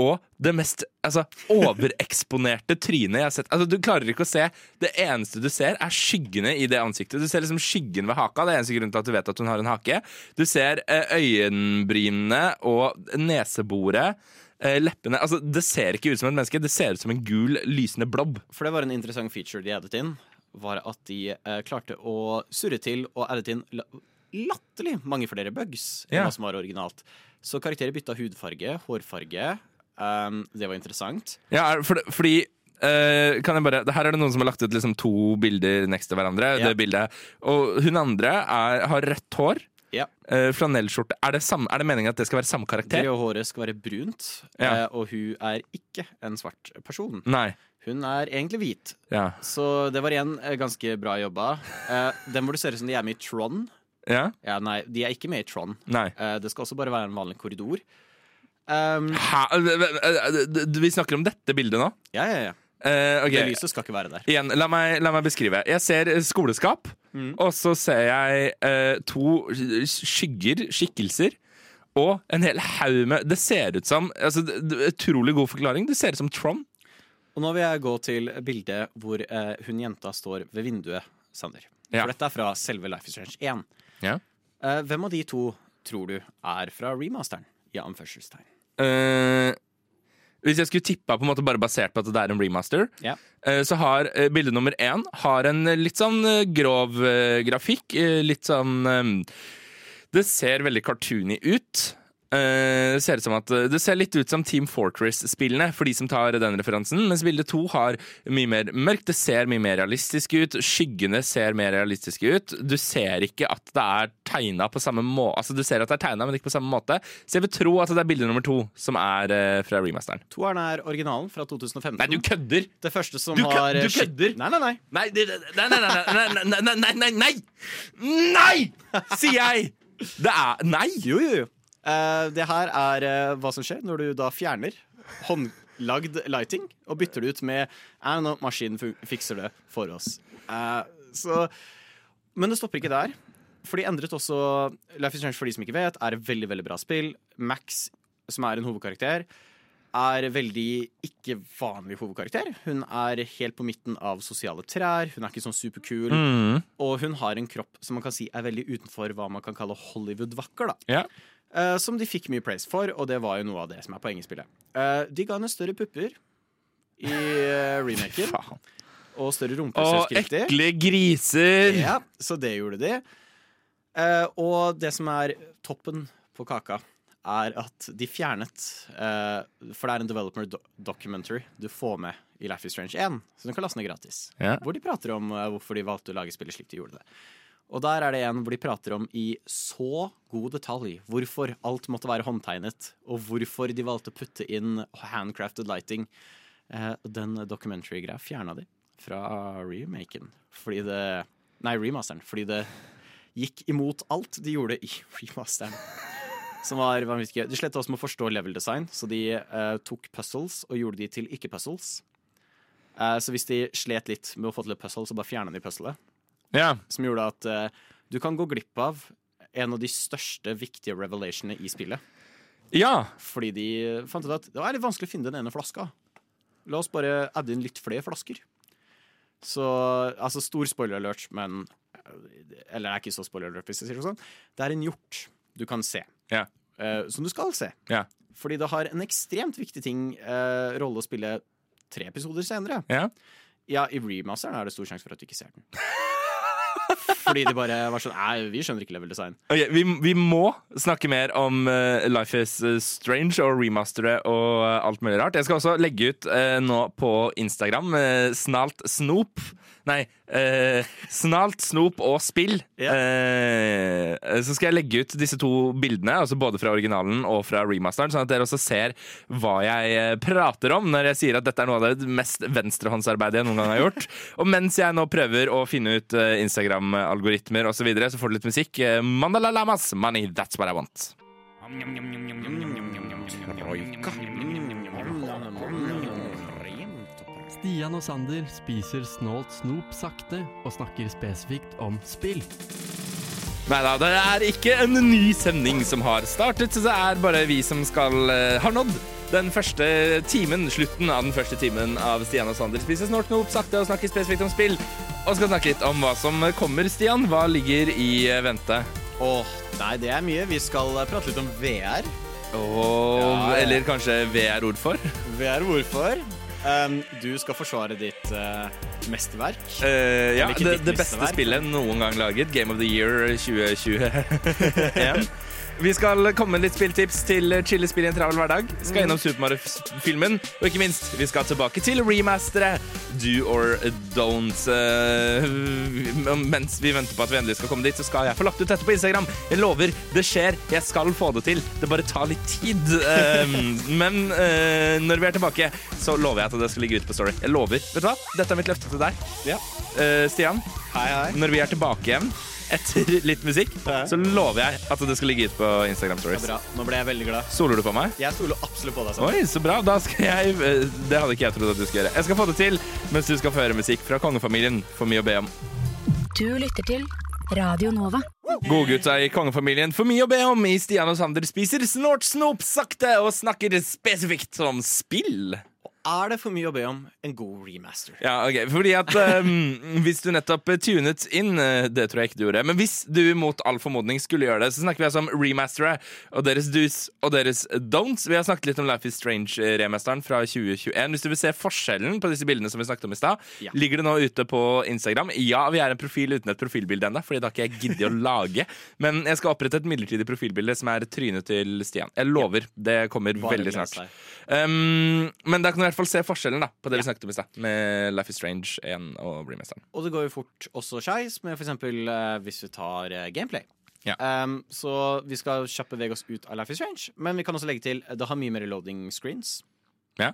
Og det mest altså, overeksponerte trynet jeg har sett. Altså, du klarer ikke å se Det eneste du ser, er skyggene i det ansiktet. Du ser liksom skyggen ved haka. Det er eneste grunn til at du vet at hun har en hake. Du ser eh, øyenbrynene og neseboret. Eh, Leppene altså, Det ser ikke ut som et menneske, det ser ut som en gul, lysende blobb. For det var en interessant feature de addet inn, var at de eh, klarte å surre til og addet inn la latterlig mange flere bugs enn hva som var originalt. Så karakterer bytta hudfarge, hårfarge. Um, det var interessant. Ja, for, fordi Uh, kan jeg bare, Her er det noen som har lagt ut liksom to bilder next til hverandre. Yeah. Det bildet Og hun andre er, har rødt hår. Ja. Uh, Flanellskjorte. Er det, samme- er det meningen at det skal være samme Det karakter? og håret skal være brunt, Ja. uh, og hun er ikke en svart person. Nei. Hun er egentlig hvit. Ja. Så det var igjen eh, ganske bra jobba. Uh, den hvor det ser ut som de er med i Tron. ja? Ja, nei, de er ikke med i Tron. Det skal også bare være en vanlig korridor. Um, Vi snakker om dette bildet nå? ja, ja, ja. Eh, okay. Det lyset skal ikke være der. Igjen, la meg, la meg beskrive. Jeg ser skoleskap, Mm. og så ser jeg uh, to skygger, skikkelser, og en hel haug med Det ser ut som altså, Utrolig god forklaring. Det ser ut som Tron. Og nå vil jeg gå til bildet hvor uh, hun jenta står ved vinduet, Sander. Ja. For dette er fra selve Life is Strange 1. Ja. Hvem av de to tror du er fra remasteren? I anførselstegn. Eh, hvis jeg skulle tippa på en måte bare basert på at det er en remaster, Ja. eh, så har eh, bilde nummer én har en eh, litt sånn grov grafikk. litt sånn Det ser veldig cartoony ut. Eh, det ser at Det ser litt ut som Team Fortress-spillene, for de som tar den referansen. Mens bilde to har mye mer mørkt. Det ser mye mer realistisk ut. Skyggene ser mer realistiske ut. Du ser ikke at det er tegna på samme måte. Altså, du ser at det er tegna, men ikke på samme måte. Så jeg vil tro at det er bilde nummer to som er uh, fra remasteren. Toeren er originalen fra 2015. Nei, du kødder! Det første som Du har du eh, kødder? Nei, nei, nei. Nei, det- nei, nei, nei, nei, nei, nei, nei, nei! Nei! Sier jeg! Det er Nei! Jo, jo, jo. Eh, det her er uh, hva som skjer når du da fjerner håndlagd lighting og bytter det ut med I don't know, maskinen fikser det for oss. Uh, så Men det stopper ikke der. For de endret også Life is Strange for de som ikke vet, er et veldig veldig bra spill. Max, som er en hovedkarakter, er veldig ikke vanlig hovedkarakter. Hun er helt på midten av sosiale trær. Hun er ikke sånn superkul. Mm. Og hun har en kropp som man kan si er veldig utenfor hva man kan kalle Hollywood-vakker. da Ja. Eh, som de fikk mye praise for, og det var jo noe av det som er poenget i spillet. Uh, de ga henne større pupper i uh, remaken, og større rumpe. Å, så jeg riktig. ekle griser! Ja, så det gjorde de. Uh, og det som er toppen på kaka, er at de fjernet uh, For det er en developer do documentary du får med i Life is Strange 1, så du kan laste ned gratis. Ja. Hvor de prater om uh, hvorfor de valgte å lage spillet slik de gjorde det. Og der er det en hvor de prater om i så god detalj hvorfor alt måtte være håndtegnet, og hvorfor de valgte å putte inn handcrafted lighting. Eh, den documentary-greia fjerna de fra remaken. Fordi det Nei, remasteren. Fordi det gikk imot alt de gjorde i remasteren. Som var vanvittig gøy. De slet også med å forstå level design, så de uh, tok puzzles og gjorde de til ikke-puzzles. Uh, så hvis de slet litt med å få til et puzzle, så bare fjerna de puzzlet. Ja. Som gjorde at uh, du kan gå glipp av en av de største viktige revelationene i spillet. ja. Fordi de fant ut at det var litt vanskelig å finne den ene flaska. La oss bare adde inn litt flere flasker. Så altså stor spoiler alert, men Eller det er ikke så spoiler alert, hvis jeg sier det sånn. Det er en hjort du kan se. Ja. Uh, som du skal se. Ja. Fordi det har en ekstremt viktig ting uh, rolle å spille tre episoder senere. ja. Ja, i remasteren er det stor sjanse for at du ikke ser den. Fordi de bare var sånn Nei, vi skjønner ikke level design. Okay, vi, vi må snakke mer om uh, Life is eh, Strange og remastere og uh, alt mulig rart. Jeg skal også legge ut uh, nå på Instagram uh, Snalt snop. Nei, eh, Snalt snop og spill. Ja. Eh, så skal jeg legge ut disse to bildene, altså både fra originalen og fra remasteren, sånn at dere også ser hva jeg eh, prater om når jeg sier at dette er noe av det mest venstrehåndsarbeidet jeg noen gang har gjort. Og mens jeg nå prøver å finne ut eh, Instagram-algoritmer osv., så, videre, så får du litt musikk. Eh, Mandala Lamas, money, that's what I want. Stian og Sander spiser snålt snop sakte og snakker spesifikt om spill. Nei da, det er ikke en ny sending som har startet. så Det er bare vi som skal uh, har nådd den første timen, slutten av den første timen av Stian og Sander spiser snålt snop sakte og snakker spesifikt om spill. Og skal snakke litt om hva som kommer, Stian. Hva ligger i eh, vente? Åh, nei, det er mye. Vi skal eh, prate litt om VR. Oh, Ja, ja. Eller kanskje VR-ord for? VR hvorfor? Um, du skal forsvare ditt uh, mesterverk. Uh, ja, det, det beste spillet noen gang laget. Game of the Year 2021. Vi skal komme med litt spilltips til chillespill i en travel hverdag. Skal innom Super Mario-filmen. Og ikke minst, vi skal tilbake til remasteret Do or Don't. Eh, mens vi venter på at vi endelig skal komme dit, så skal jeg få lagt ut dette på Instagram. Jeg lover, det skjer. Jeg skal få det til. Det bare tar litt tid. Eh, men eh, når vi er tilbake, så lover jeg at det skal ligge ute på Story. Jeg lover. Vet du hva? Dette er mitt løfte til deg. Ja. Stian, Hei, hei. når vi er tilbake igjen etter litt musikk, så lover jeg at det skal ligge ut på Instagram Stories. Ja, bra. Nå ble jeg veldig glad. Stoler du på meg? Jeg stoler absolutt på deg. Sander. Oi, så bra. Da skal jeg eh, Det hadde ikke jeg trodd at du skulle gjøre. Jeg skal få det til mens du skal få høre musikk fra kongefamilien. For mye å be om. Du lytter til Radio Nova. Godgutta i kongefamilien. For mye å be om i Stian og Sander spiser snort snop sakte og snakker spesifikt om spill. Er det for mye å be om en god remaster? Ja, ok, fordi at um, Hvis du nettopp tunet inn, eh, det tror jeg ikke du gjorde, men hvis du mot all formodning skulle gjøre det, så snakker vi altså om remastere og deres do's og deres don'ts. Vi har snakket litt om Life is Strange-remasteren fra 2021. Hvis du vil se forskjellen på disse bildene som vi snakket om i stad, Ja. ligger det nå ute på Instagram. Ja, vi er en profil uten et profilbilde ennå, Fordi det har ikke jeg giddet å lage. Men jeg skal opprette et midlertidig profilbilde som er trynet til Stian. Jeg lover. Det kommer Bare veldig snart. Um, men det kan ikke i hvert fall se forskjellen da på det vi snakket om i stad, med Life is Strange 1 og remasteren. Og det går jo fort også skeis med for eksempel eh, hvis vi tar uh, gameplay. Ja. Um, så vi skal kjapt bevege oss ut av Life is Strange, men vi kan også legge til det har mye mer loading screens. Ja.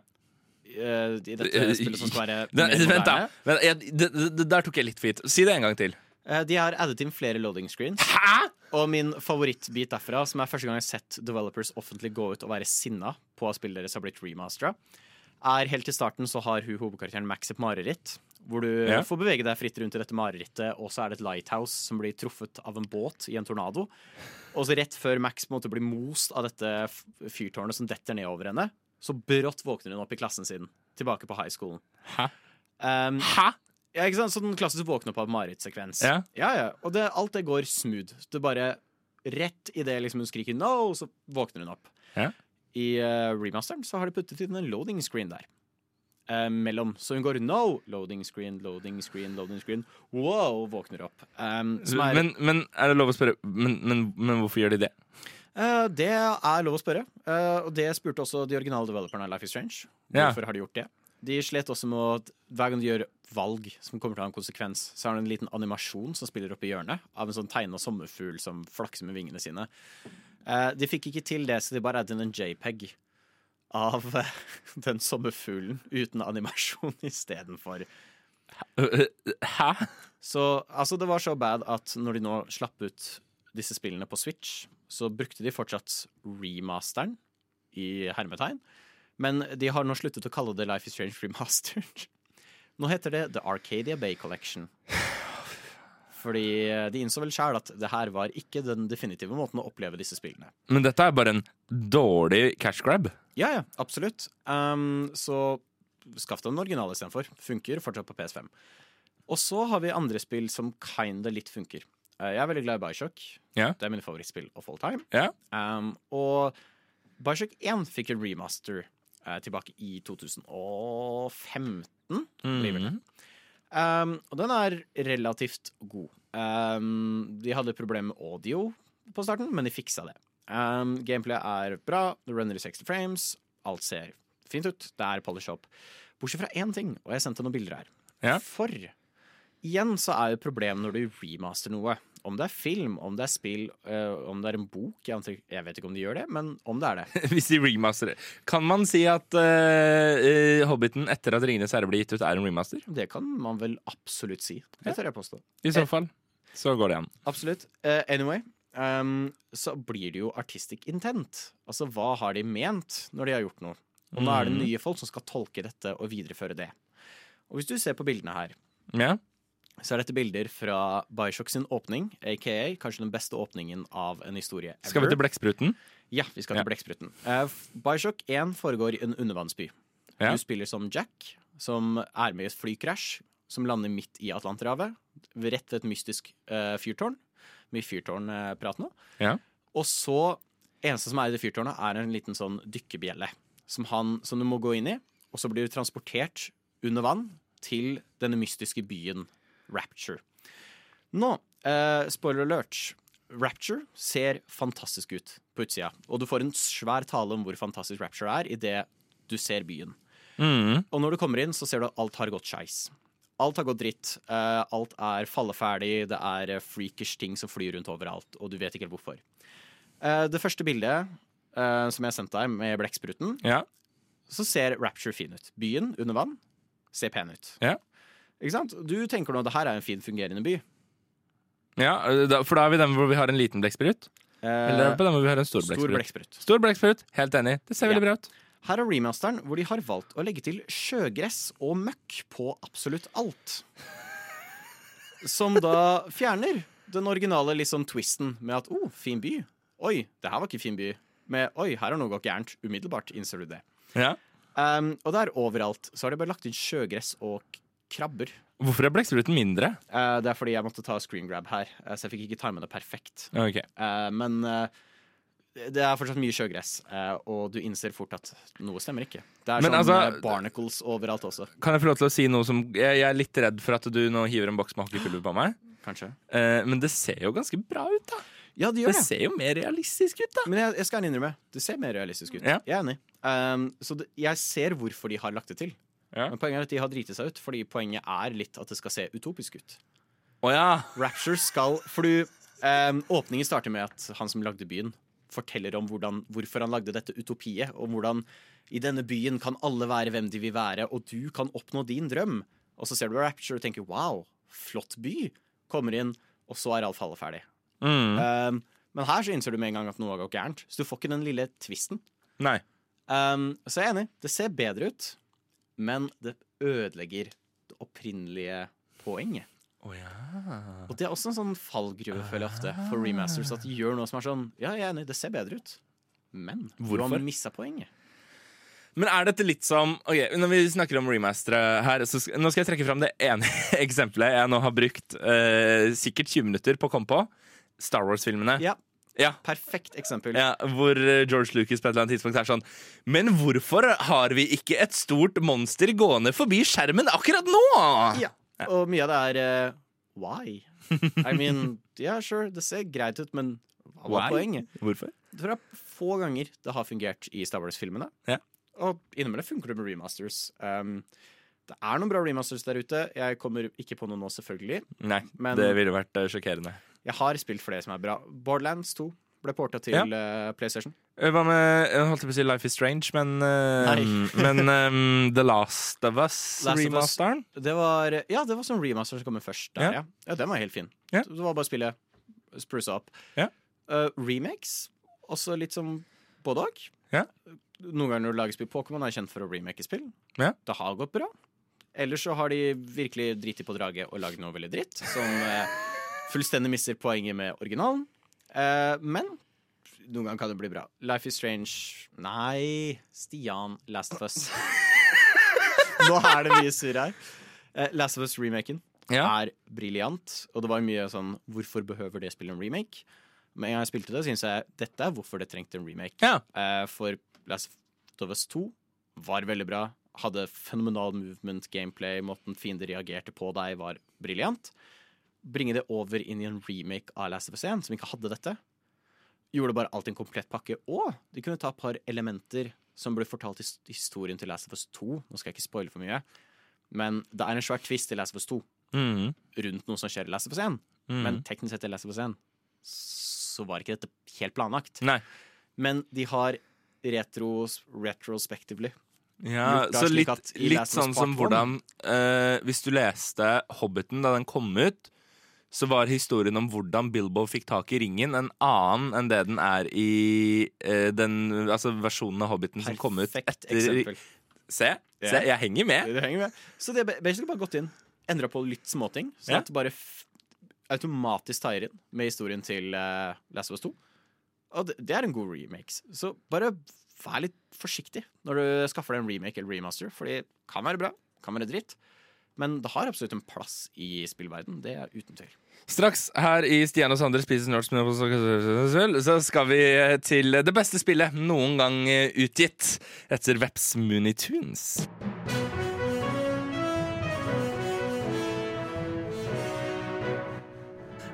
eh, I dette spillet som skal være Det, vent, da. Vent, jeg, det, det, det der tok jeg litt for gitt. Si det en gang til. Eh, De har addet inn flere loading screens. Hæ?! Og min favorittbit derfra, som er første gang jeg har sett developers offentlig gå ut og være sinna på at spillet deres har blitt remastera, er helt til starten så har hun hovedkarakteren Max et mareritt. Hvor du Ja. får bevege deg fritt rundt i dette marerittet, og så er det et lighthouse som blir truffet av en båt i en tornado. Og så rett før Max på en måte blir most av dette fyrtårnet som detter ned over henne, så brått våkner hun opp i klassen sin, tilbake på high schoolen. Hæ? Um, Hæ? ja, ikke sant? Sånn klassisk våkne opp av marerittsekvens. Ja. ja, ja. Og det, alt det går smooth. Det bare Rett idet liksom hun skriker 'no', så våkner hun opp. Ja. I eh, remasteren så har de puttet inn en loading screen der. Eh, mellom. Så hun går 'no', loading screen, loading screen, loading screen. Wow, våkner opp. Um, er, Men, men er det lov å spørre men, men, men hvorfor gjør de det? Eh, det er lov å spørre. Eh, og det spurte også de originale developerne av Life is Strange. Ja. Hvorfor har de gjort det? De slet også med at hver gang de gjør valg som kommer til å ha en konsekvens, så er det en liten animasjon som spiller opp i hjørnet, av en sånn tegna sommerfugl som flakser med vingene sine. Eh, de fikk ikke til det, så de bare hadde en JPEG av eh, den sommerfuglen uten animasjon istedenfor. Hæ? Så altså, det var så bad at når de nå slapp ut disse spillene på Switch, så brukte de fortsatt remasteren i hermetegn. Men de har nå sluttet å kalle det Life is Strange Remastered. Nå heter det The Arcadia Bay Collection. Fordi eh, de innså vel sjæl at det her var ikke den definitive måten å oppleve disse spillene. Men dette er bare en dårlig cash grab. Ja, ja, absolutt. Um, så skaff deg den originale istedenfor. Funker fortsatt på PS5. Og så har vi andre spill som kinda litt funker. Uh, jeg er veldig glad i Bioshock. Yeah. Det er mine favorittspill of all time. Yeah. Um, og Bioshock 1 fikk en remaster uh, tilbake i 2015, blir vel det. Um, og den er relativt god. Um, de hadde problemer med audio på starten, men de fiksa det. Um, Gameplayet er bra, det runner i 60 frames, alt ser fint ut, det er polish up. Bortsett fra én ting, og jeg sendte noen bilder her. Ja. For igjen så er jo problemet når du remaster noe. Om det er film, om det er spill, eh, om det er en bok jeg, antar, jeg vet ikke om de gjør det, men om det er det. Hvis de remasterer. Kan man si at eh, Hobbiten etter at Ringenes herre ble gitt ut, er en remaster? Det kan man vel absolutt si. Det tør jeg påstå. I så fall så går det an. Absolutt. Uh, anyway, um, så blir det jo artistic intent. Altså, hva har de ment når de har gjort noe? Og nå er det nye folk som skal tolke dette og videreføre det. Og hvis du ser på bildene her, Ja. Så er dette bilder fra Bioshock sin åpning, aka kanskje den beste åpningen av en historie ever. Skal vi til Blekkspruten? Ja, vi skal til Ja. Blekkspruten. Eh, Bioshock 1 foregår i en undervannsby. Ja. Du spiller som Jack, som er med i et flykrasj, som lander midt i Atlanterhavet, rett ved et mystisk uh, fyrtårn. Mye fyrtårnprat nå. Ja. Og så Eneste som er i det fyrtårnet, er en liten sånn dykkebjelle som, han, som du må gå inn i. Og så blir du transportert under vann til denne mystiske byen Rapture. Nå, eh, spoiler alert. Rapture ser fantastisk ut på utsida, og du får en svær tale om hvor fantastisk Rapture er idet du ser byen. Mm. Og når du kommer inn, så ser du at alt har gått skeis. Alt har gått dritt. eh, alt er falleferdig, det er eh, freakish ting som flyr rundt overalt, og du vet ikke helt hvorfor. Eh, det første bildet eh, som jeg sendte deg med blekkspruten, Ja. så ser Rapture fin ut. Byen under vann ser pen ut. Ja. Ikke sant? Du tenker nå at det her er en fin fungerende by. ja for da er vi den hvor vi har en liten blekksprut? Eh, Eller på den hvor vi har en stor blekksprut? Stor blekksprut. Helt enig. Det ser veldig bra ut. Her er remasteren hvor de har valgt å legge til sjøgress og møkk på absolutt alt. Som da fjerner den originale sånn twisten med at oh, fin by'. Oi, det her var ikke fin by. Med 'oi, her har noe gått gærent'. Umiddelbart innser du det. Ja. Um, og der overalt så har de bare lagt inn sjøgress og krabber. Hvorfor er blekkspruten mindre? Eh, det er fordi jeg måtte ta screen grab her, eh, så jeg fikk ikke time det perfekt. Okay. Eh, men eh, det er fortsatt mye sjøgress, eh, og du innser fort at noe stemmer ikke. Det er Men sånn altså- eh, barnacles overalt også, Kan jeg få lov til å si noe som Jeg, jeg er litt redd for at du nå hiver en boks med hockeypulver på meg. kanskje. Men det ser jo ganske bra ut, da. Ja, det Det ser jo mer realistisk ut, da. Men jeg, jeg skal innrømme, det ser mer realistisk ut. Ja. Jeg er enig. Um, så det, jeg ser hvorfor de har lagt det til. Ja. Men poenget er at de har driti seg ut, fordi poenget er litt at det skal se utopisk ut. Oh, ja. Rapture skal For du um, Åpningen starter med at han som lagde byen, forteller om hvordan, hvorfor han lagde dette utopiet, Om hvordan i denne byen kan alle være hvem de vil være, og du kan oppnå din drøm. Og så ser du Rapture og tenker wow, flott by. Kommer inn, og så er alt falleferdig. Mm. Um, men her så innser du med en gang at noe har gått gærent. Så du får ikke den lille tvisten. Nei. Um, så jeg er enig. Det ser bedre ut, men det ødelegger det opprinnelige poenget. Oh, ja. Og det er også en sånn fallgruve, føler jeg ofte, for remasters. At de gjør noe som er sånn Ja, jeg er enig, det ser bedre ut, men du Hvorfor? har missa poenget. Men er dette litt som Ok, Når vi snakker om remastere her, så skal, nå skal jeg trekke fram det ene eksempelet jeg nå har brukt eh, sikkert 20 minutter på å komme på. Star Wars-filmene. Ja, Ja. perfekt eksempel. Ja, hvor eh, George Lucas på et eller annet tidspunkt er sånn Men hvorfor har vi ikke et stort monster gående forbi skjermen akkurat nå? Ja. Og mye av det er uh, why? I mean, yeah, sure, det ser greit ut, men hva var poenget? Hvorfor? Det er få ganger det har fungert i Star Wars-filmene. Ja. Og innimellom funker det med remasters. Um, det er noen bra remasters der ute. Jeg kommer ikke på noe nå, selvfølgelig. Nei, Men- det ville vært eh, sjokkerende. Jeg har spilt flere som er bra. Borderlands 2 ble porta til Ja. uh, PlayStation. Eh, Hva med Jeg holdt på å si Life is Strange, men, uh, men um, The Last of Us, Last of Us. remasteren? Ja, det var sånn remaster som kom først der, Ja. ja. ja. den var helt fin. Ja. Det var bare å spille spruce opp. Ja. Uh, remakes, også litt som både òg. Ja. Noen ganger når du lager spill Pokémon, er kjent for å remake spill. Ja. Det har gått bra. Ellers så har de virkelig driti på draget og lagd noe veldig dritt, som fullstendig mister poenget med originalen. Eh, men noen ganger kan det bli bra. Life is Strange Nei, Stian, Last of Us. Nå er det mye surr her. Eh, Last of Us-remaken Ja. er briljant, og det var mye sånn Hvorfor behøver det spille en remake? Men en gang jeg spilte det, syns jeg dette er hvorfor det trengte en remake. Ja. Eh, for Last of Us 2 var veldig bra. Hadde fenomenal movement, gameplay, måten fiender reagerte på deg, var briljant. Bringe det over inn i en remake av Last of Us 1, som ikke hadde dette, gjorde bare alt i en komplett pakke. Og de kunne ta et par elementer som ble fortalt i historien til Last of Us 2. Nå skal jeg ikke spoile for mye, men det er en svær twist i Last of Us 2 Mm. rundt noe som skjer i Last of Us 1. Mm. Men teknisk sett i Last of Us 1 så var ikke dette helt planlagt. Nei. Men de har retros, retrospectively Ja, så litt, litt sånn som hvordan uh, Hvis du leste Hobbiten da den kom ut, så var historien om hvordan Bilbo fikk tak i ringen, en annen enn det den er i eh, den altså versjonen av Hobbiten som kom ut etter eksempel. Se, se, jeg henger med. Du henger med. Så de har basically bare gått inn, endra på litt småting, sånn Ja. at det bare automatisk tar inn med historien til uh, Last of Us 2. Og det, det er en god remake. Så bare vær litt forsiktig når du skaffer deg en remake eller remaster, fordi det kan være bra, kan være dritt. Men det har absolutt en plass i spillverden, det er uten tvil. Straks her i Stian og Sander spiser nerds, så skal vi til det beste spillet noen gang eh, utgitt etter Veps Mooney Tunes.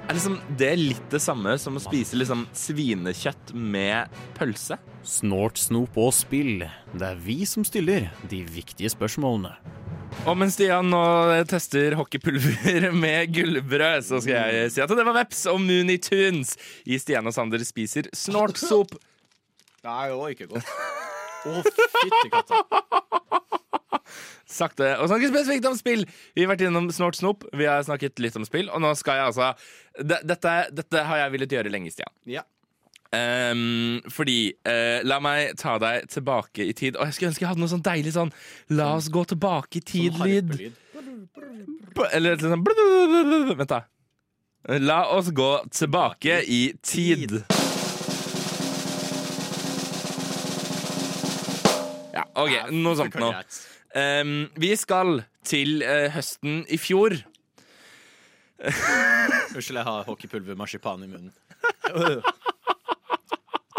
Er liksom det litt det samme som å spise liksom svinekjøtt med pølse? Snort, snop og spill. Det er vi som stiller de viktige spørsmålene. Og mens Stian nå tester hockeypulver med gullbrød, så skal jeg si at det var Veps og Mooney Tunes i Stian og Sander spiser snortsop. Det var ikke godt. Å, fytti katta. Sakte. Og snakke spesifikt om spill. Vi har vært innom Snort Snop, vi har snakket litt om spill, og nå skal jeg altså Dette, dette har jeg villet gjøre lenge, Stian. Ja. Ehm, fordi uh, La meg ta deg tilbake i tid. Og jeg skulle ønske jeg hadde noe sånn deilig sånn La oss gå tilbake i tid-lyd. Eller litt sånn. Vent, da. La oss gå tilbake i tid. Ja. OK, noe sånt nå. Um, vi skal til uh, høsten i fjor. Unnskyld, jeg har hockeypulver marsipan i munnen.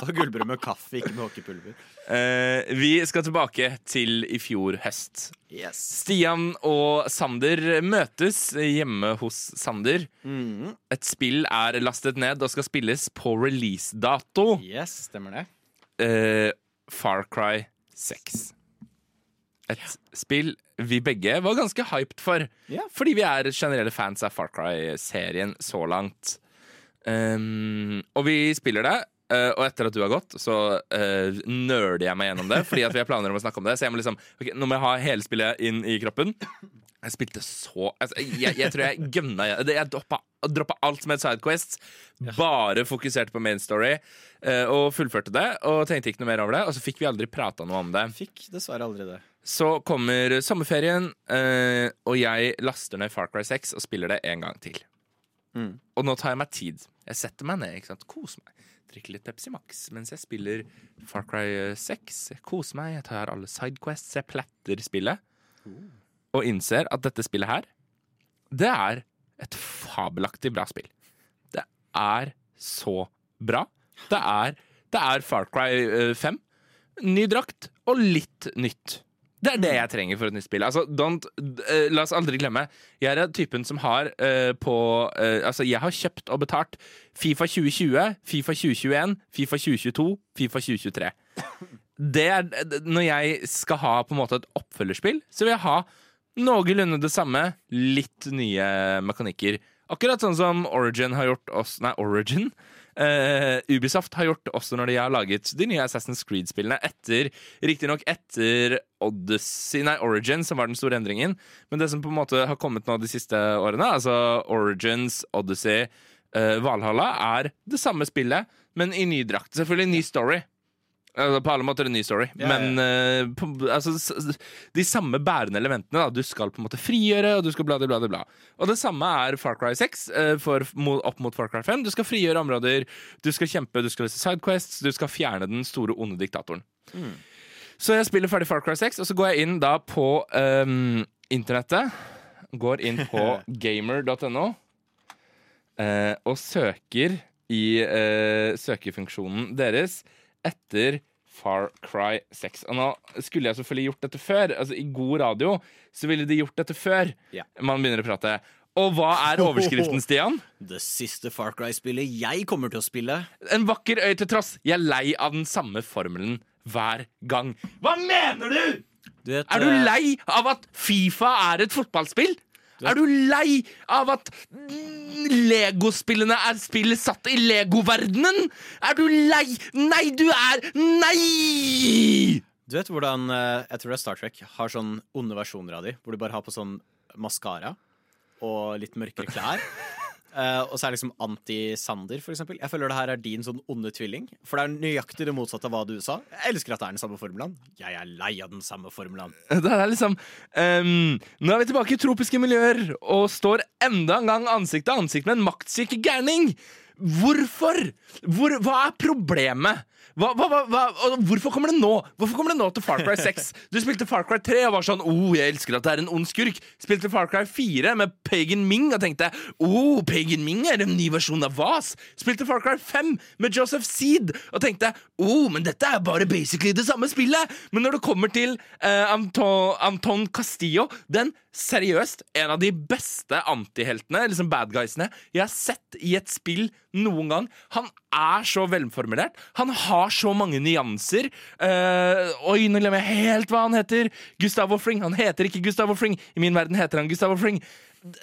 Ta gullbrød med kaffe, ikke med hockeypulver. Eh, vi skal tilbake til i fjor høst. Yes. Stian og Sander møtes hjemme hos Sander. Mm. Et spill er lastet ned og skal spilles på releasedato. Yes, stemmer det. Eh, Far Cry 6. Et spill vi begge var ganske hyped for. Ja. Fordi vi er generelle fans av Far Cry-serien så langt. Um, og vi spiller det. Eh, og etter at du har gått, så uh, nerder jeg meg gjennom det. Fordi at vi har planer om å snakke om det Så jeg må liksom okay, Nå må jeg ha hele spillet inn i kroppen. Jeg spilte så altså, jeg, jeg tror jeg gønna Jeg, jeg droppa, droppa alt som het Sidequest. Bare fokuserte på main story. Uh, og fullførte det. Og tenkte ikke noe mer over det. Og så fikk vi aldri prata noe om det. Fikk dessverre aldri det. Så kommer sommerferien, uh, og jeg laster ned Far Cry 6 og spiller det en gang til. Mm. Og nå tar jeg meg tid. Jeg setter meg ned, ikke sant? koser meg. Drikker litt Pepsi Max mens jeg spiller Far Cry 6. Jeg koser meg, jeg tar alle sidequests, jeg pletter spillet. Og innser at dette spillet her, det er et fabelaktig bra spill. Det er så bra. Det er, det er Far Cry eh, 5. Ny drakt og litt nytt. Det er det jeg trenger for et nytt spill. Altså, don't, uh, la oss aldri glemme. Jeg er typen som har uh, på uh, Altså, jeg har kjøpt og betalt Fifa 2020, Fifa 2021, Fifa 2022, Fifa 2023. Det er, når jeg skal ha på en måte et oppfølgerspill, så vil jeg ha noenlunde det samme, litt nye mekanikker. Akkurat sånn som Origin har gjort oss Nei, Origin? Eh, Ubisoft har gjort også når de har laget de nye Assassin's Creed-spillene. Etter, Riktignok etter Odyssey, nei, Origin, som var den store endringen. Men det som på en måte har kommet nå de siste årene, altså Origins, Odyssey, uh, Valhalla, er det samme spillet, men i ny drakt. Selvfølgelig ny story. Altså, på alle måter en ny story. Ja, Men eh, på, altså, de samme bærende elementene. Da. Du skal på en måte frigjøre, og du skal bla, bla, bla. Og det samme er Far Cry 6 eh, for, opp mot Far Cry 5. Du skal frigjøre områder, du skal kjempe, du skal løse sidequests, du skal fjerne den store, onde diktatoren. Så jeg spiller ferdig Far Cry 6, og så går jeg inn da på um, internettet. Går inn på gamer.no uh, og søker i eh, søkefunksjonen deres etter Far Cry 6. Og nå skulle jeg selvfølgelig gjort dette før. Altså I god radio så ville de gjort dette før Ja. man begynner å prate. Og hva er overskriften, Stian? Det siste Far Cry-spillet jeg kommer til å spille. En vakker øy til tross. Jeg er lei av den samme formelen hver gang. Hva mener du?! Du vet, Er du eh, lei av at Fifa er et fotballspill? Er du lei av at Legospillene er spill satt i legoverdenen? Er du lei? Nei, du er Nei! Du vet hvordan eh, Jeg tror det er Star Trek har sånn onde versjoner av de, hvor du bare har på sånn maskara og litt mørkere klær. Eh, og så er det liksom anti-Sander, for eksempel. Jeg føler det her er din sånn onde tvilling. For det er nøyaktig det motsatte av hva du sa. Jeg elsker at det er den samme formelen. Jeg er lei av den samme formelen. Det er liksom um, Nå er vi tilbake i tropiske miljøer og står enda en gang ansikt til ansikt med en maktsyk gærning. Hvorfor? Hvor, hva er problemet? Hva, hva, hva, hvorfor kommer det nå? Hvorfor kommer det nå til Far Cry 6? Du spilte Far Cry 3 og var sånn oh, jeg elsker at det er en ond skurk. Spilte Far Cry 4 med Pagan Ming og tenkte oh, Pagan Ming er en ny versjon av Vas. Spilte Far Cry 5 med Joseph Seed og tenkte oh, men dette er bare basically det samme spillet. Men når det kommer til uh, Anton, Anton Castillo, den seriøst en av de beste antiheltene, liksom bad guysene, jeg har sett i et spill noen gang. Han er så velformulert. Han har så mange nyanser. Uh, oi, nå glemmer jeg helt hva han heter. Gustavo Fring. Han heter ikke Gustavo Fring. I min verden heter han Gustavo Fring.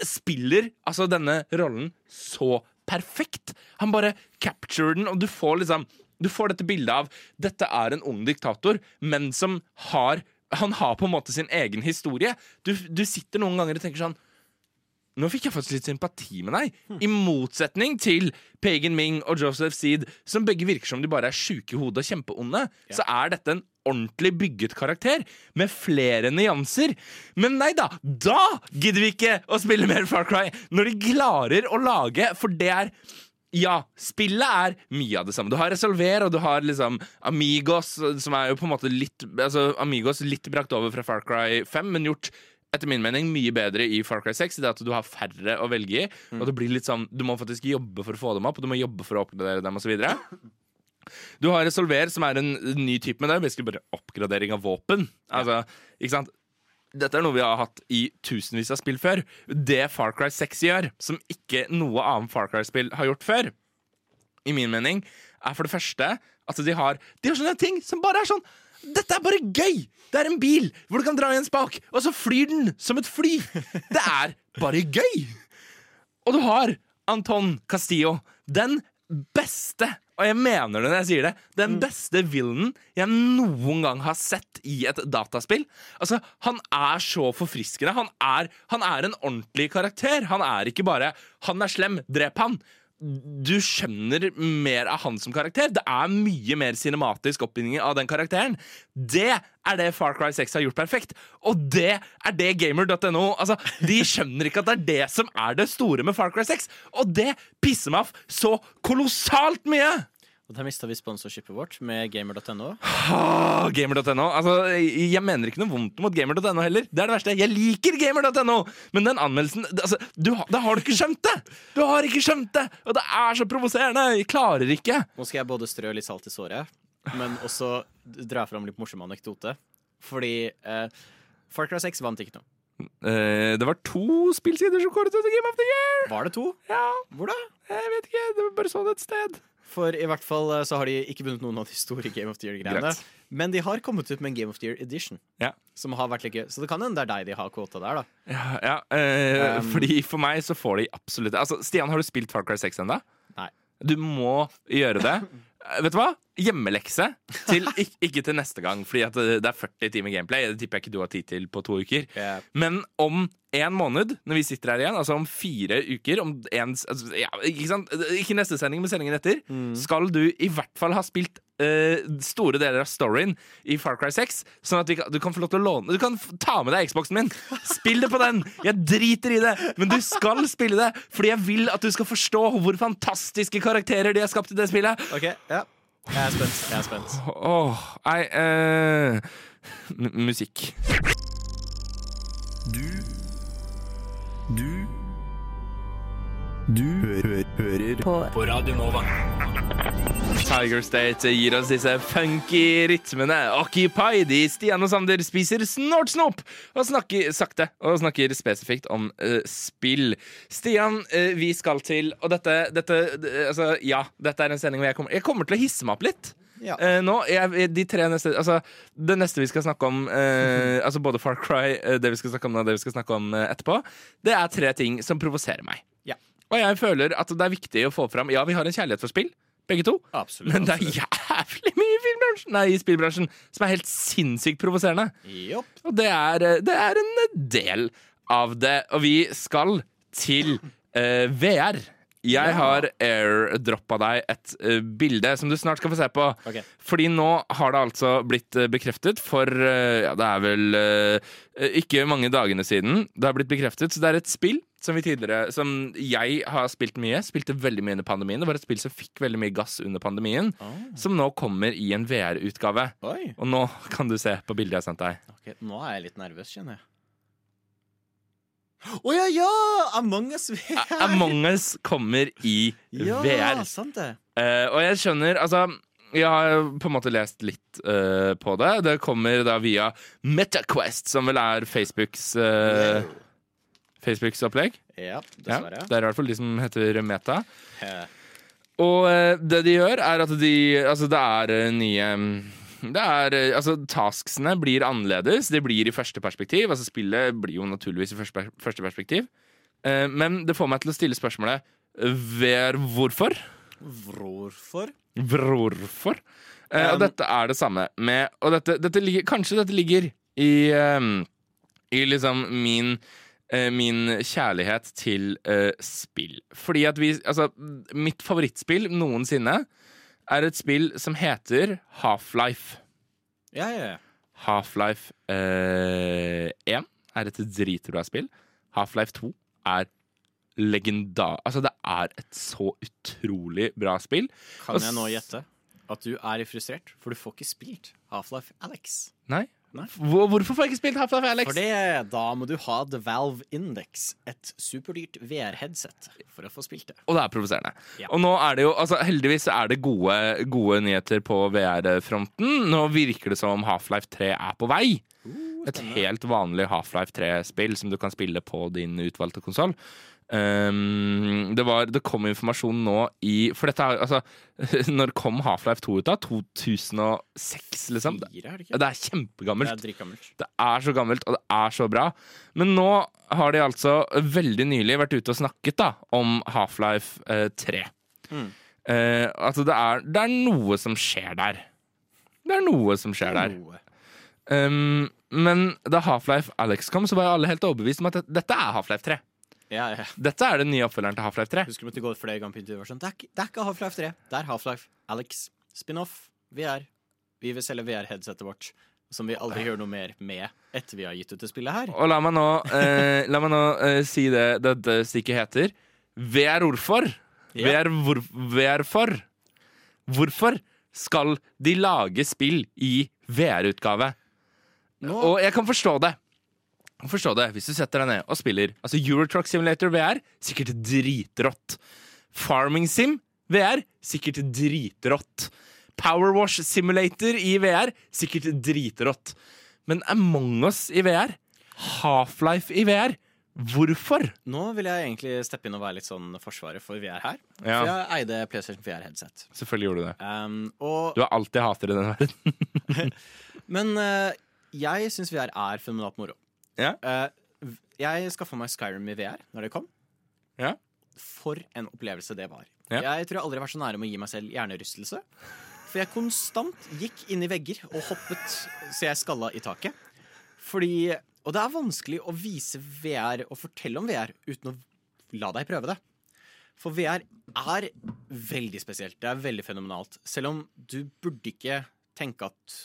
Spiller altså denne rollen så perfekt. Han bare capturer den, og du får liksom Du får dette bildet av dette er en ung diktator, men som har Han har på en måte sin egen historie. Du, du sitter noen ganger og tenker sånn nå fikk jeg faktisk litt sympati med deg. I motsetning til Pagan Ming og Joseph Seed, som begge virker som de bare er sjuke i hodet og kjempeonde, så er dette en ordentlig bygget karakter med flere nyanser. Men nei da, da gidder vi ikke å spille mer Far Cry! Når de klarer å lage For det er ja, spillet er mye av det samme. Du har Resolver, og du har liksom Amigos, som er jo på en måte litt Altså Amigos litt brakt over fra Far Cry 5, men gjort etter min mening mye bedre i Far Cry 6. i Det at du har færre å velge i. Og det blir litt sånn Du må faktisk jobbe for å få dem opp, og du må jobbe for å oppgradere dem osv. Du har Resolver, som er en ny type, men det er basically bare oppgradering av våpen. Altså, ikke sant? Dette er noe vi har hatt i tusenvis av spill før. Det Far Cry 6 gjør, som ikke noe annet Far Cry-spill har gjort før, i min mening, er for det første at de har De har sånne ting som bare er sånn Dette er bare gøy! Det er en bil hvor du kan dra i en spak, og så flyr den som et fly. Det er bare gøy! Og du har Anton Castillo, den beste, og jeg mener det når jeg sier det, den beste villainen jeg noen gang har sett i et dataspill. Altså, Han er så forfriskende. Han er, han er en ordentlig karakter. Han er ikke bare 'han er slem, drep han'. Du skjønner mer av han som karakter. Det er mye mer cinematisk oppbinding av den karakteren. Det er det Far Cry 6 har gjort perfekt. Og det er det gamer.no altså, De skjønner ikke at det er det som er det store med Far Cry 6. Og det pisser meg off så kolossalt mye! Og der mista vi sponsorshipet vårt med gamer.no. Ah, Gamer.no. Altså, jeg jeg mener ikke noe vondt mot gamer.no heller. Det er det verste. Jeg liker gamer.no, men den anmeldelsen altså, du, Da har du ikke skjønt det! Du har ikke skjønt det! Og det er så provoserende! Jeg klarer ikke. Nå skal jeg både strø litt salt i såret, men også dra fram litt morsom anekdote. Fordi eh, Far Cry 6 vant ikke noe. Eh, det var to spillsider som kåret til Game of the Year! Var det to? Ja, Hvor da? jeg vet ikke. Det var bare sånn et sted. For i hvert fall eh, så har de ikke vunnet noen av de store Game of the Year-greiene. Men de har kommet ut med en Game of the Year edition, Ja. som har vært like. Så det kan hende det er deg de har kvota der, da. Ja, ja eh, Um, fordi For meg så får de absolutt Altså, Stian, har du spilt Far Cry 6 ennå? Du må gjøre det. Eh, Vet du hva? Hjemmelekse. Til, ikke, ikke til neste gang, Fordi at det er 40 timer gameplay. Det tipper jeg ikke du har tid til på to uker. Ja. Men om en måned, når vi sitter her igjen, altså om fire uker om en, altså, ja, ikke, sant? ikke neste sending, men sendingen etter, skal du i hvert fall ha spilt eh, store deler av storyen i Far Cry 6, sånn at vi kan, du kan få lov til å låne Du kan ta med deg Xboxen min! Spill det på den! Jeg driter i det, men du skal spille det, fordi jeg vil at du skal forstå hvor fantastiske karakterer de har skapt i det spillet. Ok, ja. Jeg er spent. Jeg er spent. Åh, nei uh, Musikk. Du Du Du hø hører på. Radio Nova. Tiger State gir oss disse funky rytmene. Occupied i Stian og Sander spiser snortsnop og snakker sakte og snakker spesifikt om uh, spill. Stian, uh, vi skal til Og dette, dette eh, Altså, ja, dette er en sending hvor jeg kommer Jeg kommer til å hisse meg opp litt. Ja. Uh, nå, jeg, de tre neste Altså, det neste vi skal snakke om uh, Altså både Far Cry, uh, det vi skal snakke om nå, det vi skal snakke om etterpå, det er tre ting som provoserer meg. Ja. Og jeg føler at det er viktig å få fram Ja, vi har en kjærlighet for spill, begge to. Absolutt. Men det er jævlig mye i Nei, i spillbransjen som er helt sinnssykt provoserende. Yep. Og det er, eh, det er en del av det. Og vi skal til uh, VR. Jeg har airdroppa deg et uh, bilde som du snart skal få se på. Okay. Fordi nå har det altså blitt uh, bekreftet for uh, Ja, det er vel eh, ikke mange dagene siden det har blitt bekreftet. Så det er et spill som vi tidligere Som jeg har spilt mye. Spilte veldig mye under pandemien. Det var et spill som fikk veldig mye gass under pandemien. Som nå kommer i en VR-utgave. Og nå kan du se på bildet jeg har sendt deg. Okay, Nå er jeg litt nervøs, kjenner jeg. Å ja, ja! Among us VR. Among us kommer i ja, VR. sant det. Uh, og jeg skjønner Altså, jeg har på en måte lest litt uh, på det. Det kommer da via MetaQuest, som vel er Facebooks uh, Facebooks opplegg. Ja, Ja, dessverre. det er i hvert fall de som heter Meta. Ja. Og eh, det de gjør, er at de Altså, det er eh, nye det er, eh, altså Tasksene blir annerledes. De blir i første perspektiv. Altså Spillet blir jo naturligvis i første, første perspektiv. Men det får meg til å stille spørsmålet Ver hvorfor. Hvorfor? Hvorfor? Um, og dette er det samme med Og dette, dette ligger, kanskje dette ligger i, um, i liksom min Min kjærlighet til eh, spill. Fordi at vi Altså, mitt favorittspill noensinne er et spill som heter Half-Life. Ja, ja, ja. Half-Life eh, 1 er et dritbra spill. Half-Life 2 er legendar... Altså, det er et så utrolig bra spill. Kan jeg nå gjette at du er frustrert, for du får ikke spilt Half-Life Alex? Nei? Hvorfor får jeg ikke spilt Half-Life Alex? Fordi da må du ha The Valve Index, et superdyrt VR-headset, for å få spilt det. Og det er provoserende. Ja. Og nå er det jo, altså heldigvis er det gode, gode nyheter på VR-fronten. Nå virker det som Half-Life 3 er på vei. Et helt vanlig Half-Life 3-spill som du kan spille på din utvalgte konsoll. Um, det, var- det kom informasjon nå i For dette er altså Når kom Half-Life 2 ut, da? 2006, liksom? Det, Fire, er det det er kjempegammelt. Det er. Det er så gammelt, og det er så bra. Men nå har de altså veldig nylig vært ute og snakket da, om Half-Life eh, 3. Mm. Eh, altså, det er, det er noe som skjer der. Det er noe som skjer der. Um, men da Half-Life Alex kom, så var jo alle helt overbevist om at dette er Half-Life 3. Ja, ja. Dette er den nye oppfølgeren til Half-Life 3. Husker du måtte gå flere ganger på intervjuet sånn, det er, ikke- det er ikke Half-Life 3, det er Half-Life Alex. Spin-off, VR. Vi vil selge VR-headsetet vårt, som vi aldri gjør noe mer med etter vi har gitt ut det spillet her. Og la meg nå, eh, la meg nå eh, si det dette stikket heter. VR hvorfor? Ja. VR, hvor, VR for? Hvorfor skal de lage spill i VR-utgave? Nå, Og jeg kan forstå det. Forstå det, Hvis du setter deg ned og spiller Altså Eurotruck Simulator VR, sikkert dritrått. Farming Sim VR, sikkert dritrått. Powerwash Simulator i VR, sikkert dritrått. Men Among us i VR, Half-Life i VR, hvorfor? nå vil jeg egentlig steppe inn og være litt sånn forsvaret for VR her. Ja. For jeg eide PlayStation VR-headset. Selvfølgelig gjorde du det. Um, og, Du har alltid hater i denne verden. men uh, jeg syns VR er fenomenalt moro. Ja. Eh, jeg skaffa meg Skyrim i VR når det kom. Ja. For en opplevelse det var. Ja. Jeg tror jeg aldri har vært så nære med å gi meg selv hjernerystelse. For jeg konstant gikk inn i vegger og hoppet så jeg skalla i taket. Fordi Og det er vanskelig å vise VR og fortelle om VR uten å la deg prøve det. For VR er veldig spesielt. Det er veldig fenomenalt. Selv om du burde ikke tenke at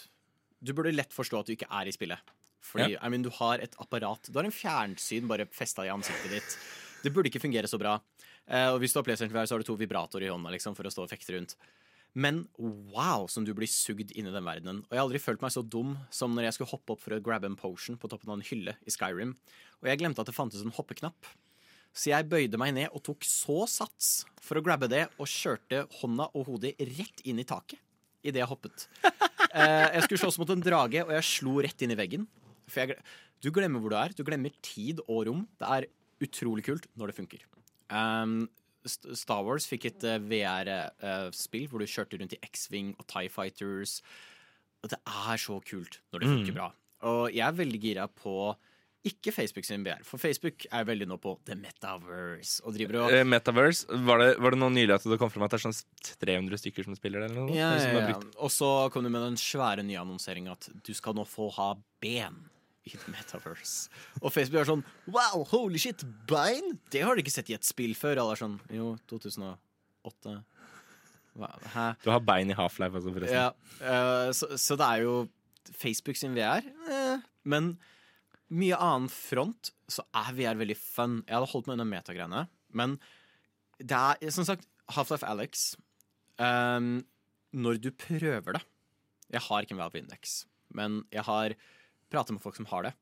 Du burde lett forstå at du ikke er i spillet. Fordi I mean, du har et apparat. Du har en fjernsyn bare festa i ansiktet ditt. Det burde ikke fungere så bra. Uh, og hvis du har PlayStation VR, så har du to vibratorer i hånda liksom, for å stå og fekte rundt. Men wow, som du blir sugd inn i den verdenen. Og jeg har aldri følt meg så dum som når jeg skulle hoppe opp for å grabbe en potion på toppen av en hylle i Skyrim. Og jeg glemte at det fantes en hoppeknapp. Så jeg bøyde meg ned og tok så sats for å grabbe det, og kjørte hånda og hodet rett inn i taket idet jeg hoppet. Eh, jeg skulle slåss mot en drage, og jeg slo rett inn i veggen. For jeg, du glemmer hvor du er. Du glemmer tid og rom. Det er utrolig kult når det funker. Um, Star Wars fikk et VR-spill hvor du kjørte rundt i X-Wing og Tie Fighters. Og det er så kult når det funker bra. Og jeg er veldig gira på ikke Facebook sin VR, for Facebook er veldig nå på The Metaverse og driver og Eh, Metaverse, var det, var det noe nylig at det kom frem at det er sånn 300 stykker som spiller det? eller noe? Ja, ja, ja. Og så kom du med den svære nye annonseringen at du skal nå få ha ben i The Metaverse. Og Facebook er sånn Wow, holy shit, bein? Det har du ikke sett i et spill før. Alle er sånn Jo, 2008. Hva, hæ? Du har bein i Half-Life, altså, forresten. Ja, uh, så, så det er jo Facebook sin VR. Eh, men mye annen front så er VR veldig fun. Jeg hadde holdt meg unna metagreiene, men det er som sagt Half-Life Alex. Um, når du prøver det Jeg har ikke en Valve Index, men jeg har pratet med folk som har det.